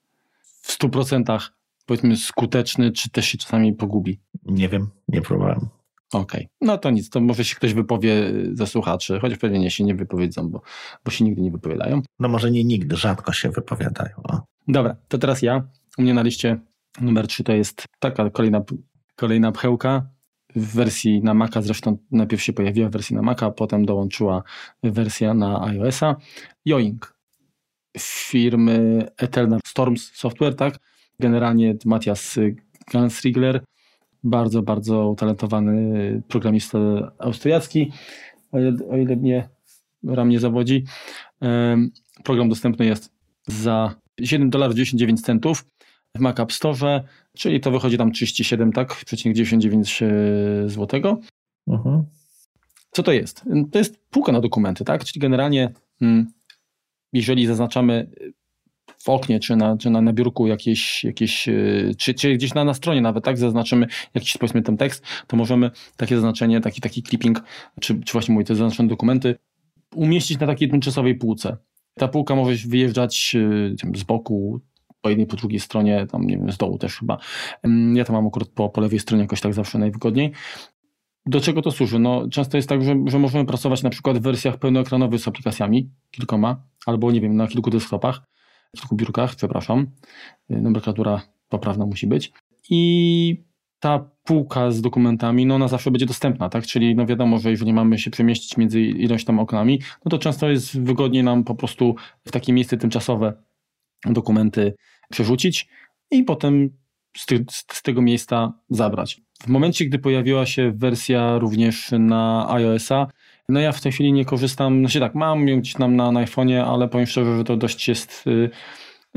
w 100% powiedzmy skuteczny, czy też się czasami pogubi? Nie wiem, nie próbowałem. Okej, okay. no to nic, to może się ktoś wypowie ze słuchaczy, chociaż pewnie nie się nie wypowiedzą, bo, bo się nigdy nie wypowiadają. No może nie nigdy, rzadko się wypowiadają. No. Dobra, to teraz ja. U mnie na liście numer 3 to jest taka kolejna, kolejna pchełka w wersji na Maca, zresztą najpierw się pojawiła w wersji na Maca, potem dołączyła wersja na iOS-a. Yoink firmy Eternal Storms Software, tak? Generalnie Matthias Gansriegler, bardzo, bardzo utalentowany programista austriacki, o ile, o ile mnie ram nie zawodzi. Program dostępny jest za 7 dolarów 99 centów w Mac App Store, czyli to wychodzi tam 37, tak? 99 e, złotego. Mhm. Co to jest? To jest półka na dokumenty, tak? Czyli generalnie, mm, jeżeli zaznaczamy oknie, czy na, czy na, na biurku jakieś, jakieś e, czy, czy gdzieś na, na stronie nawet, tak, zaznaczymy jakiś, powiedzmy, ten tekst, to możemy takie zaznaczenie, taki, taki clipping, czy, czy właśnie mówię, te zaznaczone dokumenty umieścić na takiej tymczasowej półce. Ta półka może wyjeżdżać e, z boku, po jednej, po drugiej stronie, tam nie wiem, z dołu też chyba. Ja to mam akurat po, po lewej stronie jakoś tak zawsze najwygodniej. Do czego to służy? No, często jest tak, że, że możemy pracować na przykład w wersjach pełnoekranowych z aplikacjami, kilkoma, albo nie wiem, na kilku desktopach kilku biurkach, przepraszam. Y, nomenklatura poprawna musi być. I ta półka z dokumentami, no ona zawsze będzie dostępna, tak? Czyli no wiadomo, że jeżeli mamy się przemieścić między ilość tam oknami, no to często jest wygodniej nam po prostu w takie miejsce tymczasowe dokumenty przerzucić i potem z, ty, z, tego miejsca zabrać. W momencie, gdy pojawiła się wersja również na iOS-a, no ja w tej chwili nie korzystam, znaczy tak, mam ją gdzieś tam na, na iPhone'ie, ale powiem szczerze, że to dość jest y,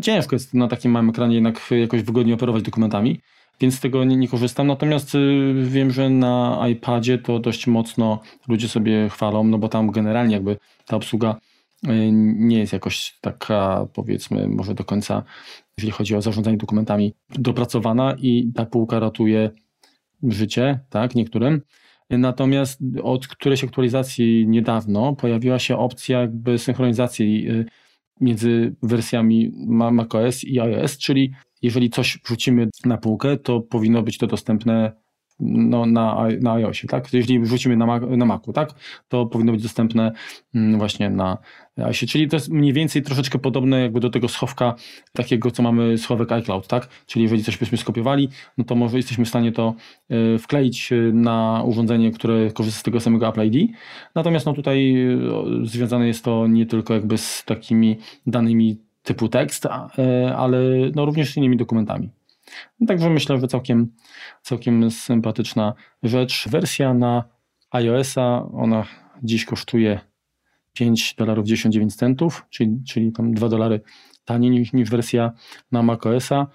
ciężko jest na takim małym ekranie jednak jakoś wygodnie operować dokumentami, więc z tego nie, nie korzystam. Natomiast y, wiem, że na iPadzie to dość mocno ludzie sobie chwalą, no bo tam generalnie jakby ta obsługa y, nie jest jakoś taka, powiedzmy, może do końca, jeżeli chodzi o zarządzanie dokumentami, dopracowana i ta półka ratuje życie, tak, niektórym. Natomiast od którejś aktualizacji niedawno pojawiła się opcja jakby synchronizacji y, między wersjami macOS i iOS, czyli jeżeli coś wrzucimy na półkę, to powinno być to dostępne no, na, na iOSie, tak? Jeżeli wrzucimy na, na Macu, tak? To powinno być dostępne mm, właśnie na iOSie, czyli to jest mniej więcej troszeczkę podobne jakby do tego schowka takiego, co mamy schowek iCloud, tak? Czyli jeżeli coś byśmy skopiowali, no to może jesteśmy w stanie to y, wkleić y, na urządzenie, które korzysta z tego samego Apple ID. Natomiast no tutaj związane jest to nie tylko jakby z takimi danymi typu tekst, ale no również z innymi dokumentami. Także myślę, że całkiem, całkiem sympatyczna rzecz. Wersja na iOS-a, ona dziś kosztuje 5 dolarów 99 centów, czyli, czyli tam 2 dolary taniej niż, niż wersja na macOS-a.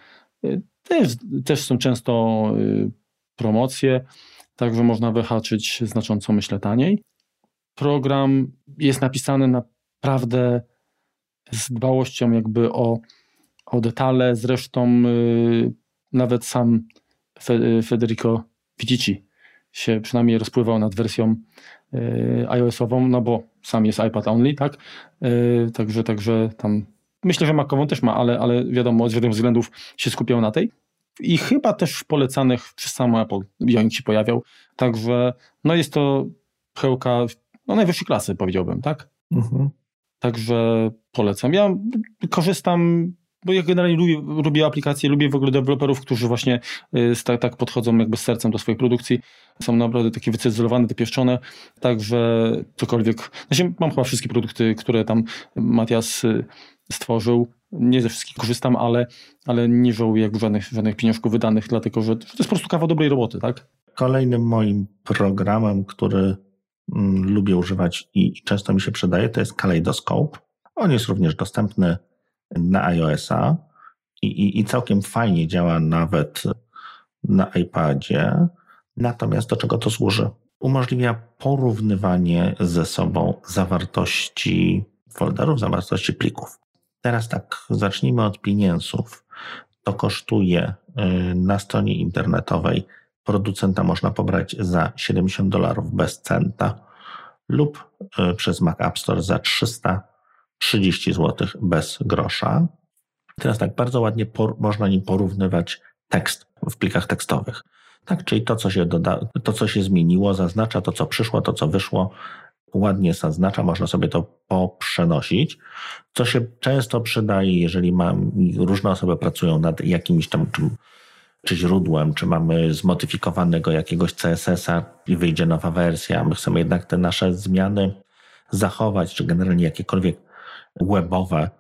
Też, też są często y, promocje, także można wyhaczyć znacząco, myślę, taniej. Program jest napisany naprawdę z dbałością jakby o, o detale. Zresztą y, nawet sam Federico Vidici się przynajmniej rozpływał nad wersją y, iOS-ową, no bo sam jest iPad only, tak? Y, także, także tam myślę, że Macową też ma, ale, ale wiadomo, z wiadomych względów się skupiał na tej. I chyba też w polecanych przez samo Apple Joint się pojawiał. Także no jest to pełka no, najwyższej klasy, powiedziałbym, tak? Mhm. Także polecam. Ja korzystam, bo ja generalnie lubię, lubię aplikacje, lubię w ogóle deweloperów, którzy właśnie tak, tak podchodzą jakby z sercem do swojej produkcji. Są naprawdę takie wycenzurowane, dopieszczone, także cokolwiek. Znaczy, mam chyba wszystkie produkty, które tam Matias y, stworzył. Nie ze wszystkich korzystam, ale, ale nie żałuję jakby żadnych, żadnych pieniążków wydanych, dlatego że to jest po prostu kawał dobrej roboty, tak? Kolejnym moim programem, który mm, lubię używać i często mi się przydaje, to jest Kaleidoscope. On jest również dostępny na iOS-a i, i, i całkiem fajnie działa nawet na iPadzie. Natomiast do czego to służy? Umożliwia porównywanie ze sobą zawartości folderów, zawartości plików. Teraz tak, zacznijmy od pieniędzów. To kosztuje y, na stronie internetowej producenta można pobrać za 70 dolarów bez centa lub y, przez Mac App Store za 300 30 zł bez grosza. Teraz tak, bardzo ładnie por, można nim porównywać tekst w plikach tekstowych. Tak, czyli to, co się doda, to, co się zmieniło, zaznacza to, co przyszło, to, co wyszło, ładnie zaznacza, można sobie to poprzenosić, co się często przydaje, jeżeli mam, różne osoby pracują nad jakimś tam, czy, czy źródłem, czy mamy zmodyfikowanego jakiegoś CSS-a i wyjdzie nowa wersja, my chcemy jednak te nasze zmiany zachować, czy generalnie jakiekolwiek webowe.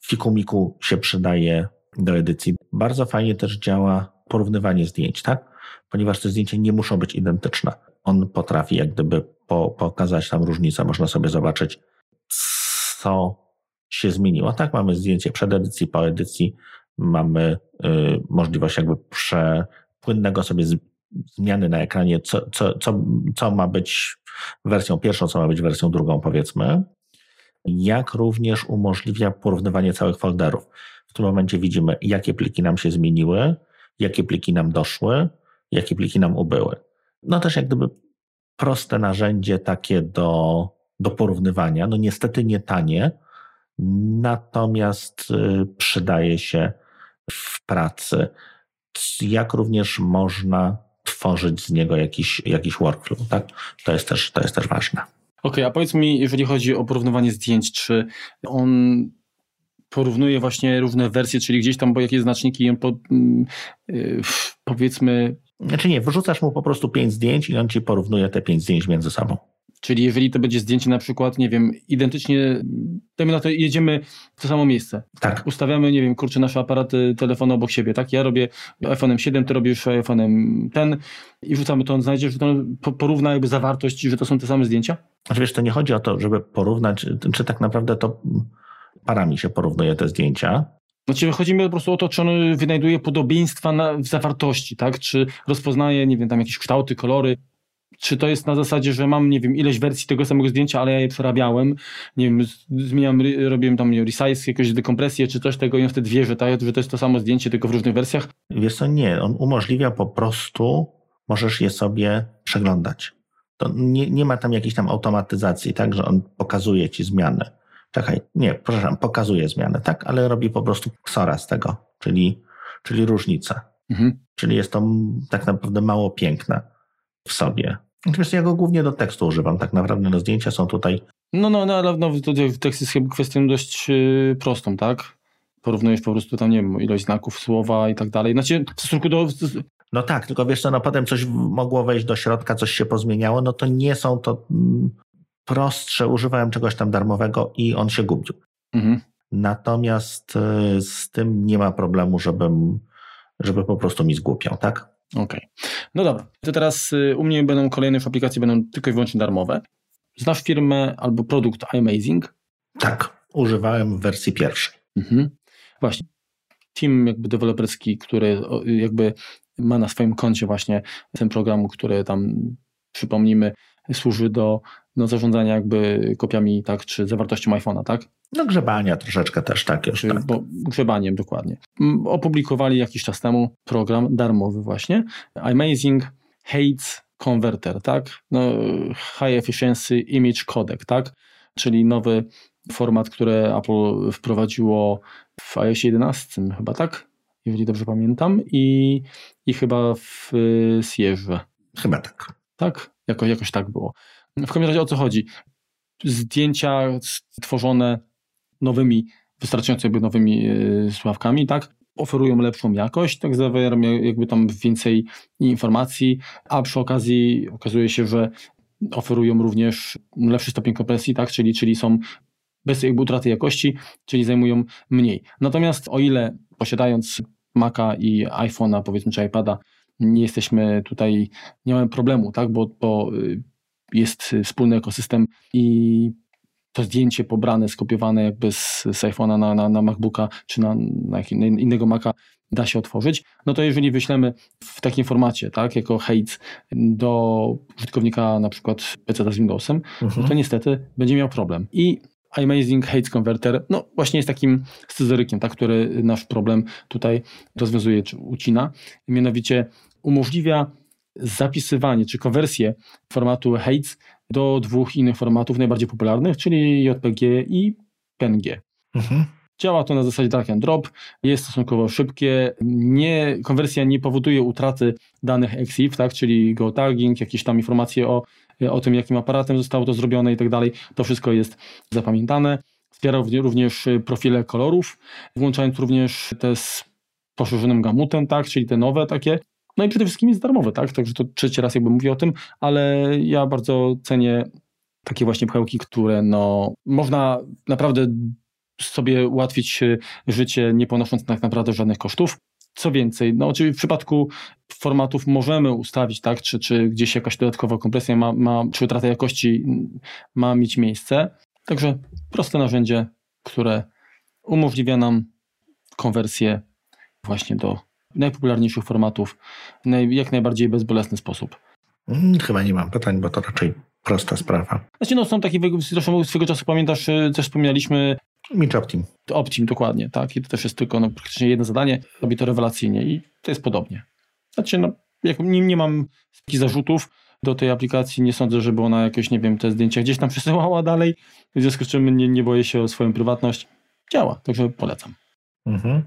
Fikumiku się przydaje do edycji. Bardzo fajnie też działa porównywanie zdjęć, tak? Ponieważ te zdjęcia nie muszą być identyczne. On potrafi jak gdyby po, pokazać tam różnicę. Można sobie zobaczyć, co się zmieniło. Tak, mamy zdjęcie przed edycji, po edycji. Mamy y, możliwość jakby prze, płynnego sobie z, zmiany na ekranie, co, co, co, co ma być wersją pierwszą, co ma być wersją drugą, powiedzmy jak również umożliwia porównywanie całych folderów. W tym momencie widzimy, jakie pliki nam się zmieniły, jakie pliki nam doszły, jakie pliki nam ubyły. No też jak gdyby proste narzędzie takie do, do porównywania. No niestety nie tanie, natomiast y, przydaje się w pracy. Jak również można tworzyć z niego jakiś, jakiś workflow, tak? To jest też, to jest też ważne. Okay, a powiedz mi, jeżeli chodzi o porównywanie zdjęć, czy on porównuje właśnie różne wersje, czyli gdzieś tam, bo jakie znaczniki on po, yy, powiedzmy... Znaczy nie, wyrzucasz mu po prostu pięć zdjęć i on ci porównuje te pięć zdjęć między sobą. Czyli jeżeli to będzie zdjęcie na przykład, nie wiem, identycznie, dajmy na to, jedziemy w to samo miejsce. Tak. Ustawiamy, nie wiem, kurczę, nasze aparaty telefonu obok siebie, tak? Ja robię iPhone'em 7, ty robisz iPhone'em ten i wrzucamy to, on znajdzie, że to porówna jakby zawartość, że to są te same zdjęcia? Znaczy wiesz, to nie chodzi o to, żeby porównać, czy tak naprawdę to parami się porównuje te zdjęcia, znaczy chodzi mi po prostu o to, czy on wynajduje podobieństwa na, w zawartości, tak? Czy rozpoznaje, nie wiem, tam jakieś kształty, kolory, czy to jest na zasadzie, że mam, nie wiem, ileś wersji tego samego zdjęcia, ale ja je przerabiałem, nie wiem, zmieniam, robiłem tam nie, resize, jakąś dekompresję, czy coś tego i on wtedy wie, że, że to jest to samo zdjęcie, tylko w różnych wersjach? Wiesz co, nie, on umożliwia po prostu, możesz je sobie przeglądać. To nie, nie ma tam jakiejś tam automatyzacji, tak, że on pokazuje ci zmiany. Czekaj, nie, przepraszam, pokazuje zmiany, tak, ale robi po prostu ksora z tego, czyli, czyli różnicę. Mhm. Czyli jest to tak naprawdę mało piękne w sobie. Natomiast ja go głównie do tekstu używam. Tak naprawdę no, zdjęcia są tutaj. No, no, no ale no, to tekst jest chyba kwestią dość yy, prostą, tak? Porównujesz po prostu tam, nie wiem, ilość znaków, słowa i tak dalej. Znaczy, w stosunku do. No tak, tylko wiesz co, no potem coś mogło wejść do środka, coś się pozmieniało, no to nie są to mm, prostsze. Używałem czegoś tam darmowego i on się gubił. Mhm. Natomiast y, z tym nie ma problemu, żebym, żeby po prostu mi zgłupiał, tak? Okej. Okay. No dobra, to teraz y, u mnie będą kolejne już aplikacje, będą tylko i wyłącznie darmowe. Znasz firmę albo produkt iMazing? Tak, używałem w wersji pierwszej. Mhm. Właśnie. Team jakby deweloperski, który jakby ma na swoim koncie właśnie ten program, który tam przypomnijmy służy do no, zarządzania jakby kopiami, tak, czy zawartością iPhone'a, tak? No grzebania troszeczkę też, tak już. Tak. Bo, grzebaniem, dokładnie. Opublikowali jakiś czas temu program darmowy właśnie, Amazing Hates Converter, tak? No, High Efficiency Image Codec, tak? Czyli nowy format, który Apple wprowadziło w iOS 11 chyba, tak? Jeżeli dobrze pamiętam. I, i chyba w Sierze. Chyba tak. Tak? Jakoś, jakoś tak było. W każdym razie o co chodzi? Zdjęcia stworzone nowymi, wystarczająco jakby nowymi yy, słuchawkami, tak? Oferują lepszą jakość, tak zawierają jakby tam więcej informacji, a przy okazji okazuje się, że oferują również lepszy stopień kompresji, tak? Czyli, czyli są bez jakby utraty jakości, czyli zajmują mniej. Natomiast o ile posiadając Maca i iPhone'a, powiedzmy, czy iPada, nie jesteśmy tutaj, nie mamy problemu, tak? Bo, bo y, jest wspólny ekosystem i to zdjęcie pobrane, skopiowane jakby z, z iPhone'a na, na, na MacBooka czy na, na, innego Maca da się otworzyć, no to jeżeli wyślemy w takim formacie, tak, jako hate do użytkownika na przykład PC z Windowsem, mhm. to niestety będzie miał problem. I Amazing Hate Converter, no właśnie jest takim scyzorykiem, tak, który nasz problem tutaj rozwiązuje czy ucina. Mianowicie umożliwia zapisywanie czy konwersję formatu HATES do dwóch innych formatów najbardziej popularnych, czyli JPG i PNG. Mhm. Działa to na zasadzie drag and drop, jest stosunkowo szybkie, nie, konwersja nie powoduje utraty danych EXIF, tak, czyli geotagging, jakieś tam informacje o, o tym, jakim aparatem zostało to zrobione i tak dalej. To wszystko jest zapamiętane. Wspiera również profile kolorów, włączając również te z poszerzonym gamutem, tak, czyli te nowe takie no i przede wszystkim jest darmowe, tak? Także to trzeci raz jakby mówię o tym, ale ja bardzo cenię takie właśnie pchełki, które no, można naprawdę sobie ułatwić e, życie, nie ponosząc tak naprawdę żadnych kosztów. Co więcej, no oczywiście w przypadku formatów możemy ustawić, tak, czy, czy gdzieś jakaś dodatkowa kompresja ma, ma, czy utrata jakości ma mieć miejsce. Także proste narzędzie, które umożliwia nam konwersję właśnie do najpopularniejszych formatów w jak najbardziej bezbolesny sposób? Mm, chyba nie mam pytań, bo to raczej prosta sprawa. Znaczy, no są takie, zresztą swego czasu pamiętasz, y, też wspominaliśmy. Mitch Optim. Optim, dokładnie, tak. I to też jest tylko no, praktycznie jedno zadanie, robi to rewelacyjnie i to jest podobnie. Znaczy, no, jak nie, nie mam takich zarzutów do tej aplikacji, nie sądzę, żeby ona jakieś, nie wiem, te zdjęcia gdzieś tam przesyłała dalej, w związku z czym nie, nie boję się o swoją prywatność. Działa, także polecam. Mhm.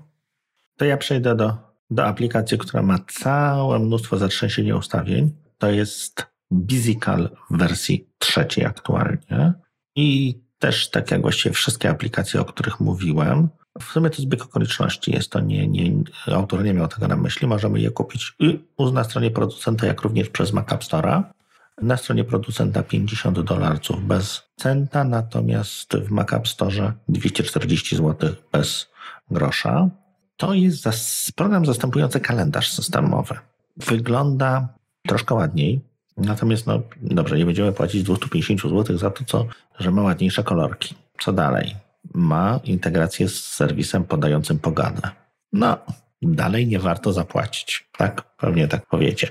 To ja przejdę do do aplikacji, która ma całe mnóstwo zatrzęsienia ustawień. To jest Bizical w wersji trzeciej aktualnie. I też tak jak właściwie wszystkie aplikacje, o których mówiłem, w sumie to zbieg okoliczności. Jest to nie, nie, autor nie miał tego na myśli. Możemy je kupić i na stronie producenta, jak również przez Mac App Store'a. Na stronie producenta 50 dolarów bez centa, natomiast w Mac App Store 240 zł bez grosza. To jest program zastępujący kalendarz systemowy. Wygląda troszkę ładniej, natomiast no dobrze, nie będziemy płacić 250 zł za to, co, że ma ładniejsze kolorki. Co dalej? Ma integrację z serwisem podającym pogadę. No, dalej nie warto zapłacić. Tak, pewnie tak powiecie.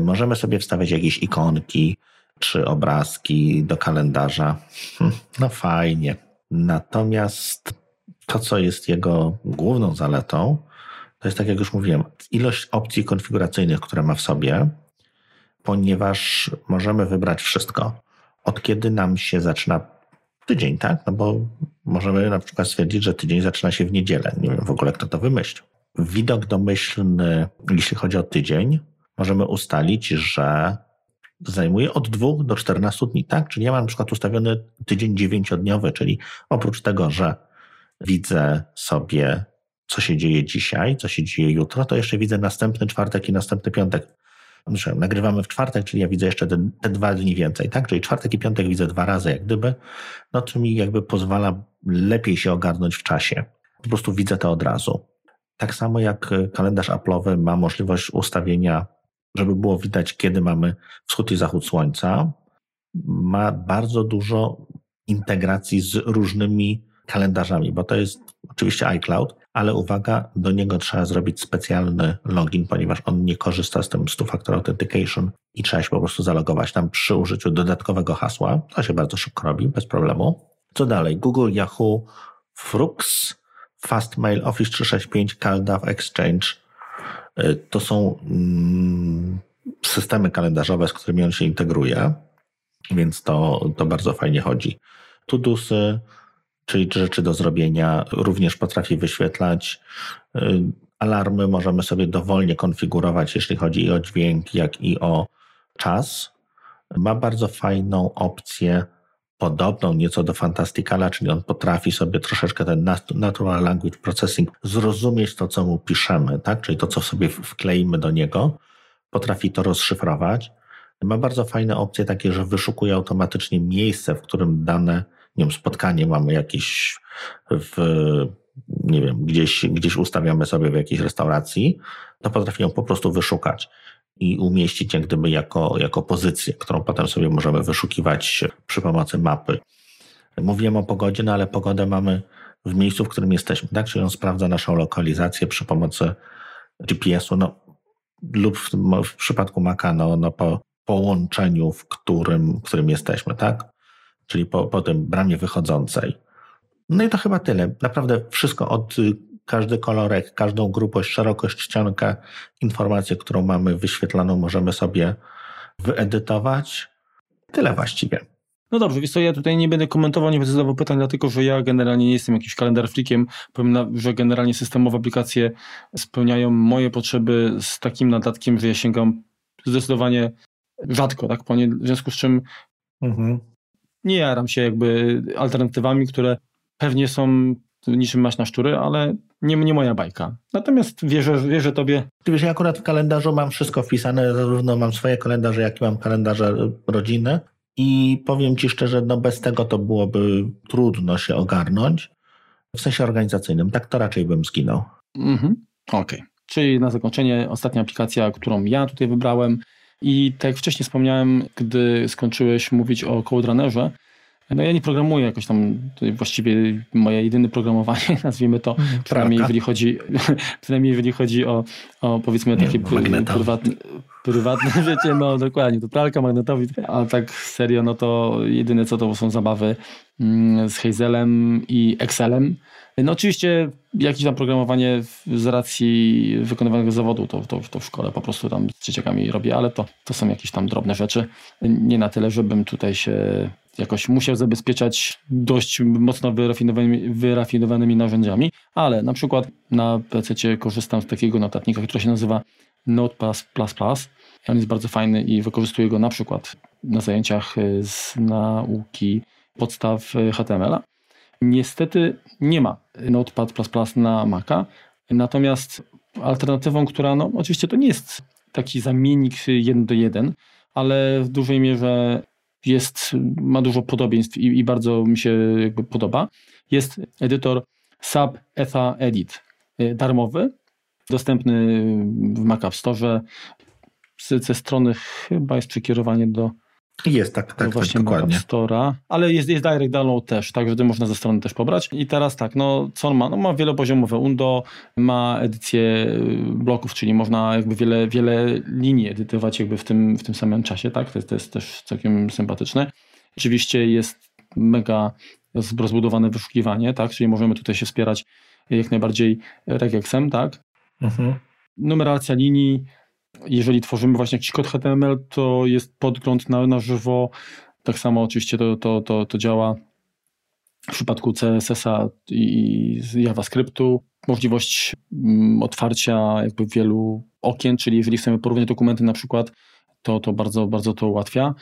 Możemy sobie wstawiać jakieś ikonki czy obrazki do kalendarza. No fajnie. Natomiast to, co jest jego główną zaletą, to jest tak jak już mówiłem, ilość opcji konfiguracyjnych, które ma w sobie, ponieważ możemy wybrać wszystko. Od kiedy nam się zaczyna tydzień, tak? No bo możemy na przykład stwierdzić, że tydzień zaczyna się w niedzielę. Nie wiem w ogóle, kto to wymyślił. widok domyślny, jeśli chodzi o tydzień, możemy ustalić, że zajmuje od 2 do 14 dni, tak? Czyli ja mam na przykład ustawiony tydzień dziewięciodniowy, czyli oprócz tego, że widzę sobie, co się dzieje dzisiaj, co się dzieje jutro, to jeszcze widzę następny czwartek i następny piątek. Znaczy, nagrywamy w czwartek, czyli ja widzę jeszcze te, te, dwa dni więcej, tak? Czyli czwartek i piątek widzę dwa razy, jak gdyby, no to mi jakby pozwala lepiej się ogarnąć w czasie. Po prostu widzę to od razu. Tak samo jak kalendarz Apple'owy ma możliwość ustawienia żeby było widać, kiedy mamy wschód i zachód słońca, ma bardzo dużo integracji z różnymi kalendarzami, bo to jest oczywiście iCloud, ale uwaga, do niego trzeba zrobić specjalny login, ponieważ on nie korzysta z tym two-factor authentication i trzeba się po prostu zalogować tam przy użyciu dodatkowego hasła. To się bardzo szybko robi, bez problemu. Co dalej? Google, Yahoo, Frux, Fastmail, Office 365, CalDAV, Exchange, E, to są mm, systemy kalendarzowe, z którymi on się integruje, więc to, to bardzo fajnie chodzi. Tudusy, czyli rzeczy do zrobienia, również potrafi wyświetlać. E, alarmy możemy sobie dowolnie konfigurować, jeśli chodzi i o dźwięk, jak i o czas. Ma bardzo fajną opcję podobną nieco do Fantasticala, czyli on potrafi sobie troszeczkę ten natural language processing zrozumieć to, co mu piszemy, tak? czyli to, co sobie wkleimy do niego, potrafi to rozszyfrować. Ma bardzo fajne opcje takie, że wyszukuje automatycznie miejsce, w którym dane, nie wiem, spotkanie mamy jakieś w, nie wiem, gdzieś, gdzieś ustawiamy sobie w jakiejś restauracji, to potrafi ją po prostu wyszukać i umieścić jak gdyby jako, jako pozycję, którą potem sobie możemy wyszukiwać przy pomocy mapy. Mówiłem o pogodzie, no ale pogodę mamy w miejscu, w którym jesteśmy, tak? Czyli on sprawdza naszą lokalizację przy pomocy GPS-u, no, lub w, w przypadku Maca, no, no po połączeniu, w którym, w którym jesteśmy, tak? Czyli po, po tym bramie wychodzącej. No i to chyba tyle. Naprawdę wszystko od każdy kolorek, każdą grubość, szerokość, ściankę, informację, którą mamy wyświetlaną, możemy sobie wyedytować. Tyle właściwie. No dobrze, więc to ja tutaj nie będę komentował, nie będę zadawał pytań, dlatego że ja generalnie nie jestem jakimś kalendar flikiem. Powiem, że generalnie systemowe aplikacje spełniają moje potrzeby z takim nadatkiem, że ja sięgam zdecydowanie rzadko, tak? W związku z czym mhm. Nie jaram się jakby alternatywami, które pewnie są niczym masz na szczury, ale nie, nie moja bajka. Natomiast wierzę, wierzę tobie. Ty wiesz, ja akurat w kalendarzu mam wszystko wpisane, zarówno mam swoje kalendarze, jak i mam kalendarze rodziny i powiem ci szczerze, no bez tego to byłoby trudno się ogarnąć. W sensie organizacyjnym, tak to raczej bym zginął. Mhm. Okej. Okay. Czyli na zakończenie ostatnia aplikacja, którą ja tutaj wybrałem i tak jak wcześniej wspomniałem, gdy skończyłeś mówić o CodeRunnerze, no ja nie programuję jakoś tam, właściwie moje jedyne programowanie, nazwijmy to, mhm. przynajmniej jeżeli chodzi, przynajmniej jeżeli chodzi o, o powiedzmy takie prywatne, prywatne życie, no dokładnie, to pralka, magnetowid, a tak serio, no to jedyne co to są zabawy mm, z Hazelem i Excelem. No oczywiście jakieś tam programowanie z racji wykonywanego zawodu, to, to, to w szkole po prostu tam z dzieciakami robię, ale to, to są jakieś tam drobne rzeczy. Nie na tyle, żebym tutaj się jakoś musiał zabezpieczać dość mocno wyrafinowanymi, wyrafinowanymi narzędziami, ale na przykład na PC korzystam z takiego notatnika, który się nazywa Notepad++. On jest bardzo fajny i wykorzystuję go na przykład na zajęciach z nauki podstaw HTML-a. Niestety nie ma Notepad++ na Maca, natomiast alternatywą, która no oczywiście to nie jest taki zamiennik jeden do jeden, ale w dużej mierze jest, ma dużo podobieństw i, i bardzo mi się podoba. Jest edytor Sub Etha Edit, y, darmowy, dostępny w Mac App Store. Ze strony chyba jest przekierowanie do jest, tak, tak, właśnie tak, dokładnie. Store'a, ale jest, jest direct download też, tak, wtedy można ze strony też pobrać. I teraz tak, no co on ma? No ma wielopoziomowe Undo, ma edycję y, bloków, czyli można jakby wiele, wiele linii edytować jakby w tym, w tym samym czasie, tak, to jest, to jest też całkiem sympatyczne. Oczywiście jest mega rozbudowane wyszukiwanie, tak, czyli możemy tutaj się wspierać jak najbardziej regexem, tak. Mhm. Numeracja linii, jeżeli tworzymy właśnie jakiś kod HTML, to jest podgląd na, na żywo. Tak samo oczywiście to, to, to, to działa. w przypadku CSS-a i JavaScriptu możliwość mm, otwarcia jakby wielu okien, czyli jeżeli chcemy porównać dokumenty na przykład, to, to bardzo, bardzo to ułatwia.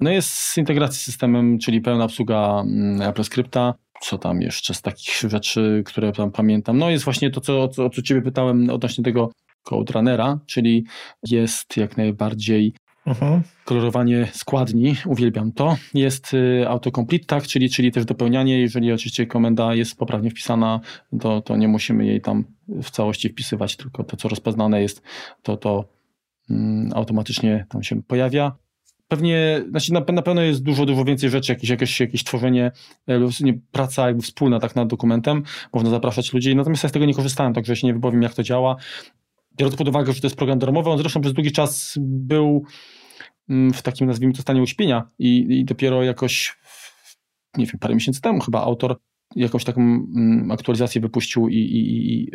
No jest integracja z systemem, czyli pełna obsługa mm, Apple Scripta. Co tam jeszcze z takich rzeczy, które tam pamiętam? No jest właśnie to, co, o co Ciebie pytałem odnośnie tego Code Runnera, czyli jest jak najbardziej Mhm. Kolorowanie składni, uwielbiam to. Jest y, autocomplete, tak, czyli, czyli też dopełnianie. Jeżeli oczywiście komenda jest poprawnie wpisana, to, to nie musimy jej tam w całości wpisywać, tylko to, co rozpoznane jest, to to um, automatycznie tam się pojawia. Pewnie, znaczy na, na pewno jest dużo, dużo więcej rzeczy, jakieś, jakieś, jakieś tworzenie, e, nie, praca jakby wspólna tak nad dokumentem, można zapraszać ludzi, natomiast ja z tego nie korzystałem, także się nie wypowiem jak to działa biorąc pod uwagę, że to jest program darmowy, on zresztą przez długi czas był mm, w takim, nazwijmy to, stanie uśpienia i, i dopiero jakoś, nie wiem, parę miesięcy temu chyba autor jakąś taką mm, aktualizację wypuścił i, i, i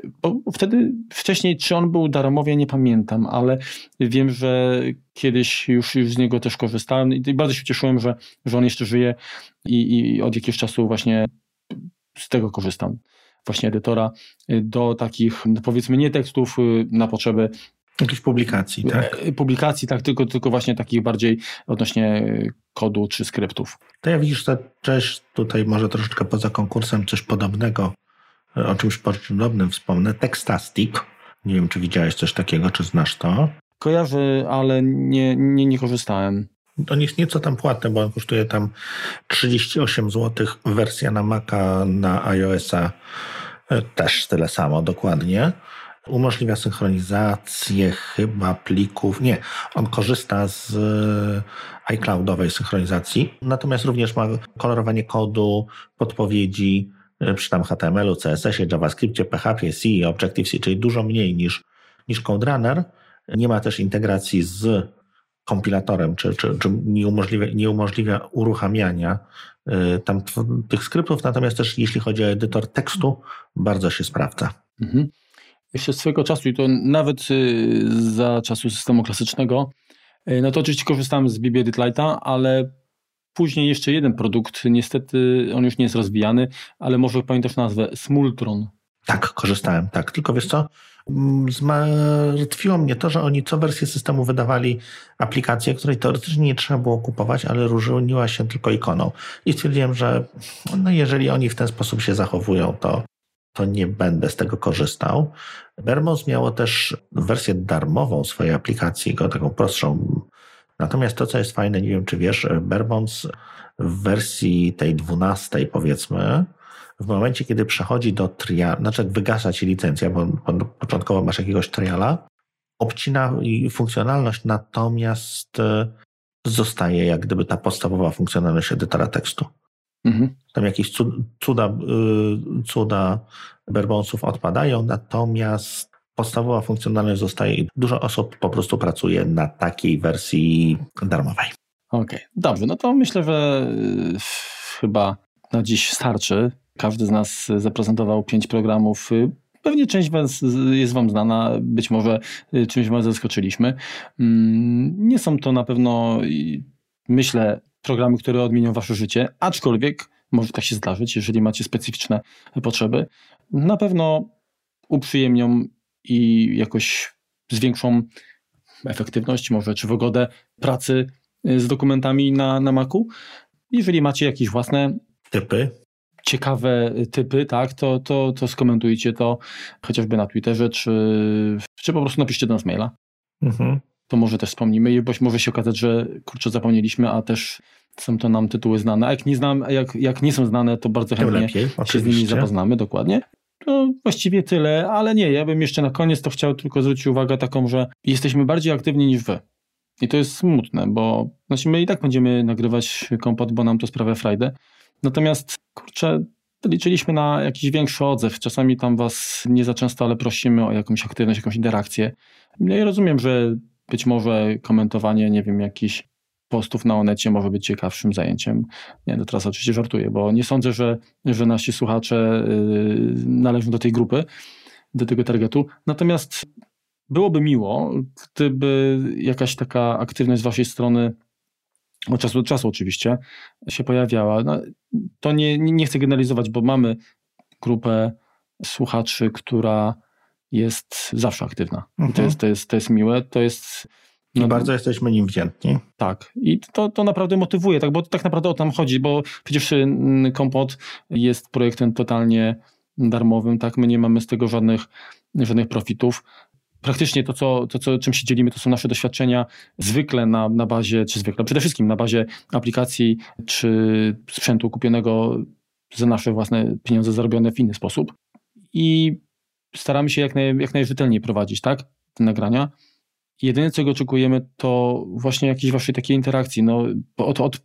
wtedy wcześniej, czy on był darmowy, ja nie pamiętam, ale wiem, że kiedyś już, już z niego też korzystałem i bardzo się cieszyłem, że, że on jeszcze żyje i, i od jakiegoś czasu właśnie z tego korzystam właśnie edytora y, do takich, no powiedzmy, nie tekstów y, na potrzeby Jakichś publikacji, tak? Y, publikacji, tak, tylko, tylko właśnie takich bardziej odnośnie kodu czy skryptów. To ja widzisz, to też tutaj może troszeczkę poza konkursem coś podobnego, o czymś podobnym wspomnę. Textastic. Nie wiem, czy widziałeś coś takiego, czy znasz to? Kojarzę, ale nie, nie, nie korzystałem. On jest nieco tam płatny, bo on kosztuje tam 38 zł. Wersja na Maca, na iOS-a też tyle samo dokładnie. Umożliwia synchronizację chyba plików. Nie, on korzysta z e, iCloudowej synchronizacji, natomiast również ma kolorowanie kodu, podpowiedzi e, przy tam HTML-u, CSS-ie, JavaScriptie, PHP, C, Objective-C, czyli dużo mniej niż, niż CodeRunner. Nie ma też integracji z kompilatorem, czy, czy, czy nie, umożliwia, nie umożliwia uruchamiania y, tam tych skryptów, natomiast też jeśli chodzi o edytor tekstu, bardzo się sprawdza. Mhm. Jeszcze swego czasu, i to nawet y, za czasu systemu klasycznego, y, no to oczywiście korzystałem z BB Edit Lite'a, ale później jeszcze jeden produkt, niestety on już nie jest rozwijany, ale może pamiętasz nazwę, Smultron. Tak, korzystałem, tak. Tylko wiesz co, zmartwiło mnie to, że oni co wersję systemu wydawali aplikację, której teoretycznie nie trzeba było kupować, ale różniła się tylko ikoną. I stwierdziłem, że no jeżeli oni w ten sposób się zachowują, to, to nie będę z tego korzystał. Bermos miało też wersję darmową swojej aplikacji, taką prostszą. Natomiast to, co jest fajne, nie wiem czy wiesz, Bermons w wersji tej dwunastej powiedzmy, w momencie, kiedy przechodzi do triala, znaczy jak wygasa ci licencja, bo początkowo masz jakiegoś triala, obcina funkcjonalność, natomiast e, zostaje jak gdyby ta podstawowa funkcjonalność edytora tekstu. Mhm. Tam jakieś cuda, y, cuda berbonsów odpadają, natomiast podstawowa funkcjonalność zostaje i dużo osób po prostu pracuje na takiej wersji darmowej. Okej, okay. dobrze, no to myślę, że y, chyba na dziś starczy. Każdy z nas zaprezentował pięć programów. Pewnie część was jest Wam znana, być może y, czymś Was zaskoczyliśmy. Mm, nie są to na pewno, myślę, programy, które odmienią Wasze życie, aczkolwiek może tak się zdarzyć, jeżeli macie specyficzne potrzeby. Na pewno uprzyjemnią i jakoś zwiększą efektywność, może czy wygodę pracy z dokumentami na, na Macu. Jeżeli macie jakieś własne typy, ciekawe typy, tak, to, to, to skomentujcie to chociażby na Twitterze, czy, czy po prostu napiszcie do nas maila. Mhm. To może też wspomnimy, bo może się okazać, że kurczę zapomnieliśmy, a też są to nam tytuły znane. A jak nie, znam, jak, jak nie są znane, to bardzo chętnie lepiej, się z nimi zapoznamy, dokładnie. To właściwie tyle, ale nie, ja bym jeszcze na koniec to chciał tylko zwrócić uwagę taką, że jesteśmy bardziej aktywni niż wy. I to jest smutne, bo znaczy my i tak będziemy nagrywać kompot, bo nam to sprawia frajdę. Natomiast, kurczę, liczyliśmy na jakiś większy odzew. Czasami tam was nie za często, ale prosimy o jakąś aktywność, jakąś interakcję. No i rozumiem, że być może komentowanie, nie wiem, jakichś postów na Onecie może być ciekawszym zajęciem. Nie, no teraz oczywiście żartuję, bo nie sądzę, że, że nasi słuchacze yy, należą do tej grupy, do tego targetu. Natomiast byłoby miło, gdyby jakaś taka aktywność z waszej strony od czasu do czasu oczywiście się pojawiała. No, to nie, nie chcę generalizować, bo mamy grupę słuchaczy, która jest zawsze aktywna. Mhm. To, jest, to, jest, to jest miłe, to jest... No, I bardzo jesteśmy nim wdzięczni. Tak. I to, to naprawdę motywuje, tak, bo tak naprawdę o tam chodzi, bo przecież mm, Kompot jest projektem totalnie darmowym, tak, my nie mamy z tego żadnych, żadnych profitów praktycznie to, co, to co, czym się dzielimy, to są nasze doświadczenia zwykle na, na bazie, czy zwykle, przede wszystkim na bazie aplikacji czy sprzętu kupionego za nasze własne pieniądze zarobione w inny sposób. I staramy się jak, naj, jak najrzetelniej prowadzić, tak, te nagrania. Jedyne, czego oczekujemy, to właśnie jakieś waszej takiej interakcji. No, od, od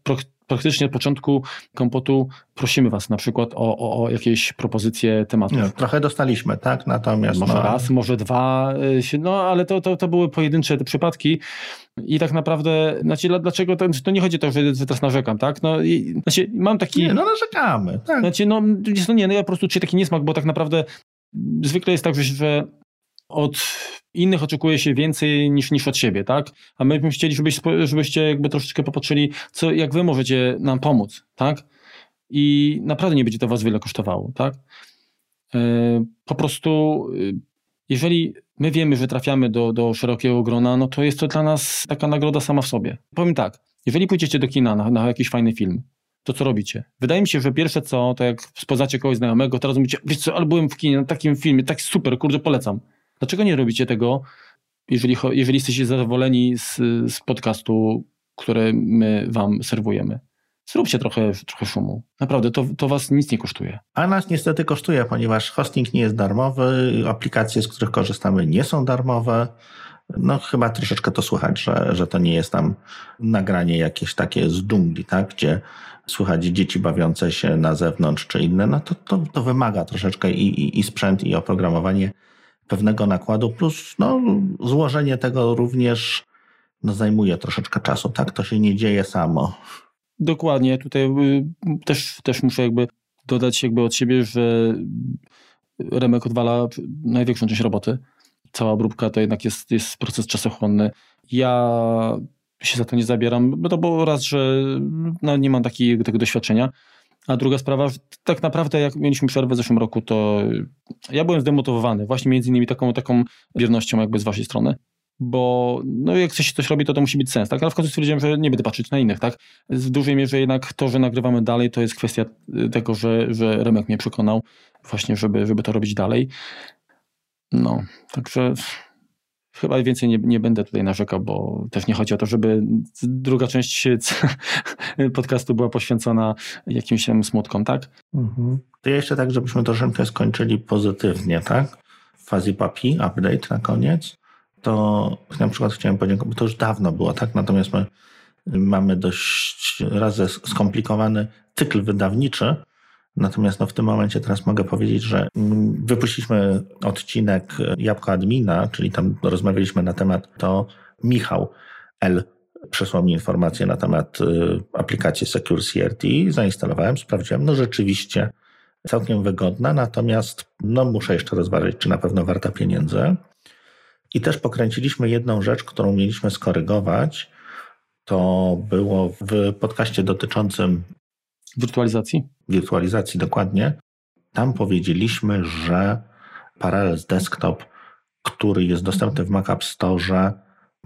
praktycznie od początku kompotu prosimy Was na przykład o, o, o jakieś propozycje tematów. Trochę dostaliśmy, tak? Natomiast. Może no... raz, może dwa, y, no ale to, to, to były pojedyncze te przypadki. I tak naprawdę, znaczy, dlaczego to, to nie chodzi o to, że, teraz narzekam, tak? No, i, znaczy, mam taki. Nie, no narzekamy, tak. Znaczy, no, no nie, no ja po prostu czuję taki niesmak, bo tak naprawdę zwykle jest tak, że od innych oczekuje się więcej niż, niż od siebie, tak? A my byśmy chcieli, żebyś, żebyście jakby troszeczkę popatrzyli, co, jak wy możecie nam pomóc, tak? I naprawdę nie będzie to was wiele kosztowało, tak? Yy, po prostu, yy, jeżeli my wiemy, że trafiamy do, do szerokiego grona, no to jest to dla nas taka nagroda sama w sobie. Powiem tak, jeżeli pójdziecie do kina na, na jakiś fajny film, to co robicie? Wydaje mi się, że pierwsze co, to jak spoznacie kogoś znajomego, teraz mówicie, wiesz co, ale byłem w kinie na takim filmie, tak super, kurde, polecam. Dlaczego nie robicie tego, jeżeli, jeżeli jesteście zadowoleni z, z podcastu, który my wam serwujemy? Zróbcie trochę, trochę szumu. Naprawdę, to, to was nic nie kosztuje. A nas niestety kosztuje, ponieważ hosting nie jest darmowy, aplikacje, z których korzystamy, nie są darmowe. No chyba troszeczkę to słychać, że, że to nie jest tam nagranie jakieś takie z dżungli, tak? gdzie słychać dzieci bawiące się na zewnątrz czy inne. No to, to, to wymaga troszeczkę i, i, i sprzęt, i oprogramowanie pewnego nakładu, plus no, złożenie tego również no, zajmuje troszeczkę czasu, tak? To się nie dzieje samo. Dokładnie. Tutaj y, też, też muszę jakby dodać jakby od siebie, że Remek odwala największą część roboty. Cała obróbka to jednak jest, jest proces czasochłonny. Ja się za to nie zabieram, to bo raz, że no, nie mam takiego doświadczenia, a druga sprawa, tak naprawdę jak mieliśmy przerwę w zeszłym roku, to ja byłem zdemotywowany właśnie między innymi taką, taką wiernością jakby z waszej strony. Bo no jak coś, coś robi, to to musi mieć sens, tak? Ale w końcu stwierdziłem, że nie będę patrzeć na innych, tak? W dużej mierze jednak to, że nagrywamy dalej, to jest kwestia tego, że, że Remek mnie przekonał właśnie, żeby, żeby to robić dalej. No, także Chyba więcej nie, nie będę tutaj narzekał, bo też nie chodzi o to, żeby druga część podcastu była poświęcona jakimś smutkom, tak? Mhm. To ja jeszcze tak, żebyśmy troszeczkę skończyli pozytywnie, tak? W fazie papi, update na koniec. To na przykład chciałem podziękować, bo to już dawno było, tak? Natomiast my mamy dość raz skomplikowany cykl wydawniczy, Natomiast no, w tym momencie teraz mogę powiedzieć, że wypuściliśmy odcinek Jabłka Admina, czyli tam rozmawialiśmy na temat to Michał L. przesłał mi informację na temat y, aplikacji Secure CRT, zainstalowałem, sprawdziłem, no rzeczywiście całkiem wygodna, natomiast no muszę jeszcze rozważyć, czy na pewno warta pieniędzy. I też pokręciliśmy jedną rzecz, którą mieliśmy skorygować. To było w podcaście dotyczącym Wirtualizacji? Wirtualizacji, dokładnie. Tam powiedzieliśmy, że Parallels Desktop, który jest dostępny w Mac App Store,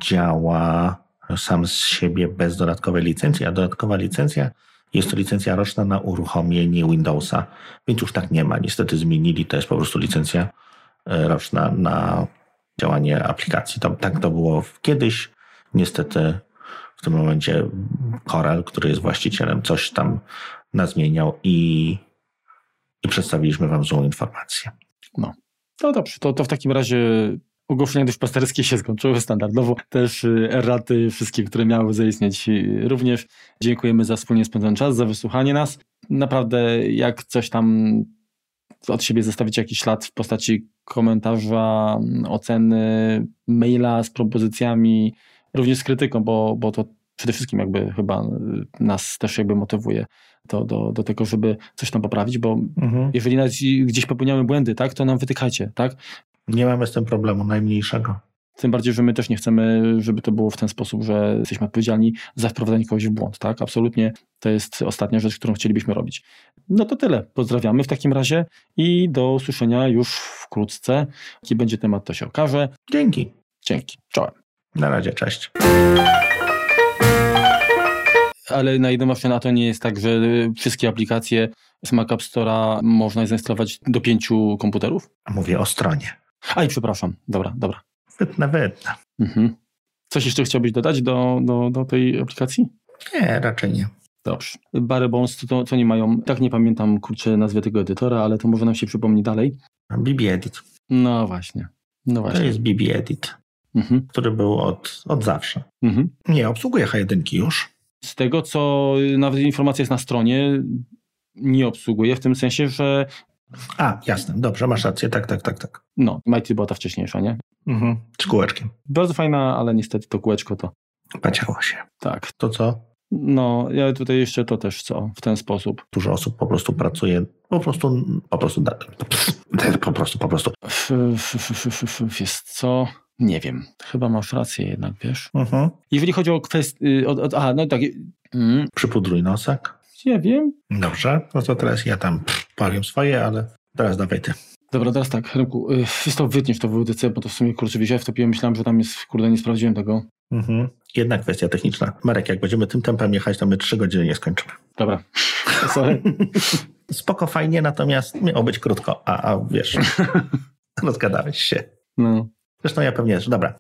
działa sam z siebie bez dodatkowej licencji, a dodatkowa licencja jest to licencja roczna na uruchomienie Windowsa, więc już tak nie ma. Niestety zmienili, to jest po prostu licencja e, roczna na działanie aplikacji. Tak to było kiedyś. Niestety w tym momencie Corel, który jest właścicielem, coś tam nazmieniał i, i przedstawiliśmy Wam złą informację. No, no dobrze, to, to w takim razie ogłoszenia duszpasterskie się skończyły standardowo. Też y, erraty wszystkie, które miały zaistnieć y, również. Dziękujemy za wspólnie spędzony czas, za wysłuchanie nas. Naprawdę jak coś tam od siebie zostawić jakiś ślad w postaci komentarza, oceny, maila z propozycjami, również z krytyką, bo, bo to przede wszystkim jakby chyba nas też jakby motywuje do, do, do tego, żeby coś tam poprawić, bo mhm. jeżeli gdzieś popełniamy błędy, tak, to nam wytykajcie, tak? Nie mamy z tym problemu najmniejszego. Tym bardziej, że my też nie chcemy, żeby to było w ten sposób, że jesteśmy odpowiedzialni za wprowadzenie kogoś w błąd, tak? Absolutnie to jest ostatnia rzecz, którą chcielibyśmy robić. No to tyle. Pozdrawiamy w takim razie i do usłyszenia już wkrótce. Jaki będzie temat, to się okaże. Dzięki. Dzięki. Czołem. Na razie, cześć. Ale na jedną maszynę to nie jest tak, że wszystkie aplikacje z Mac App Store'a można zainstalować do pięciu komputerów? Mówię o stronie. Aj, przepraszam. Dobra, dobra. Wytnę, wytnę. Mhm. Coś jeszcze chciałbyś dodać do, do, do tej aplikacji? Nie, raczej nie. Dobrze. Barry Bones, to, to nie mają, tak nie pamiętam, kurczę, nazwy tego edytora, ale to może nam się przypomni dalej. BB Edit. No właśnie. No To właśnie. jest BB Edit, Mhm. który był od, od zawsze. Mhm. Nie, obsługuje H1 już. Z tego, co nawet informacja jest na stronie, nie obsługuje, w tym sensie, że A, jasne, dobrze, masz rację, tak, tak, tak, tak. no, Mighty była ta wcześniejsza, nie? Mhm. Z kółeczkiem. Bardzo fajna, ale niestety to kółeczko to Paciało się. tak. To co? No, ja tutaj jeszcze to też co, w ten sposób. Dużo osób po prostu pracuje, po prostu, po prostu, po prostu, po prostu. F, f, jest co? Nie wiem. Chyba masz rację jednak, wiesz? Mhm. Jeżeli chodzi o kwestię... A, no tak. Mm, Przypudruj nosek. nie wiem. Dobrze, no to teraz ja tam pff, powiem swoje, ale teraz dawaj ty. Dobra, teraz tak, Remku, y, wiesz to wytniesz to w WDC, bo to w sumie, kurczę, wziąłem wtopiłem, myślałem, że tam jest, kurde, nie sprawdziłem tego. Mhm. Jedna kwestia techniczna. Marek, jak będziemy tym tempem jechać, to my trzy godziny nie skończymy. Dobra, sorry. Spoko, fajnie, natomiast miało być krótko, a, a wiesz, rozgadałeś się. No. Zresztą ja pewnie też. Dobra.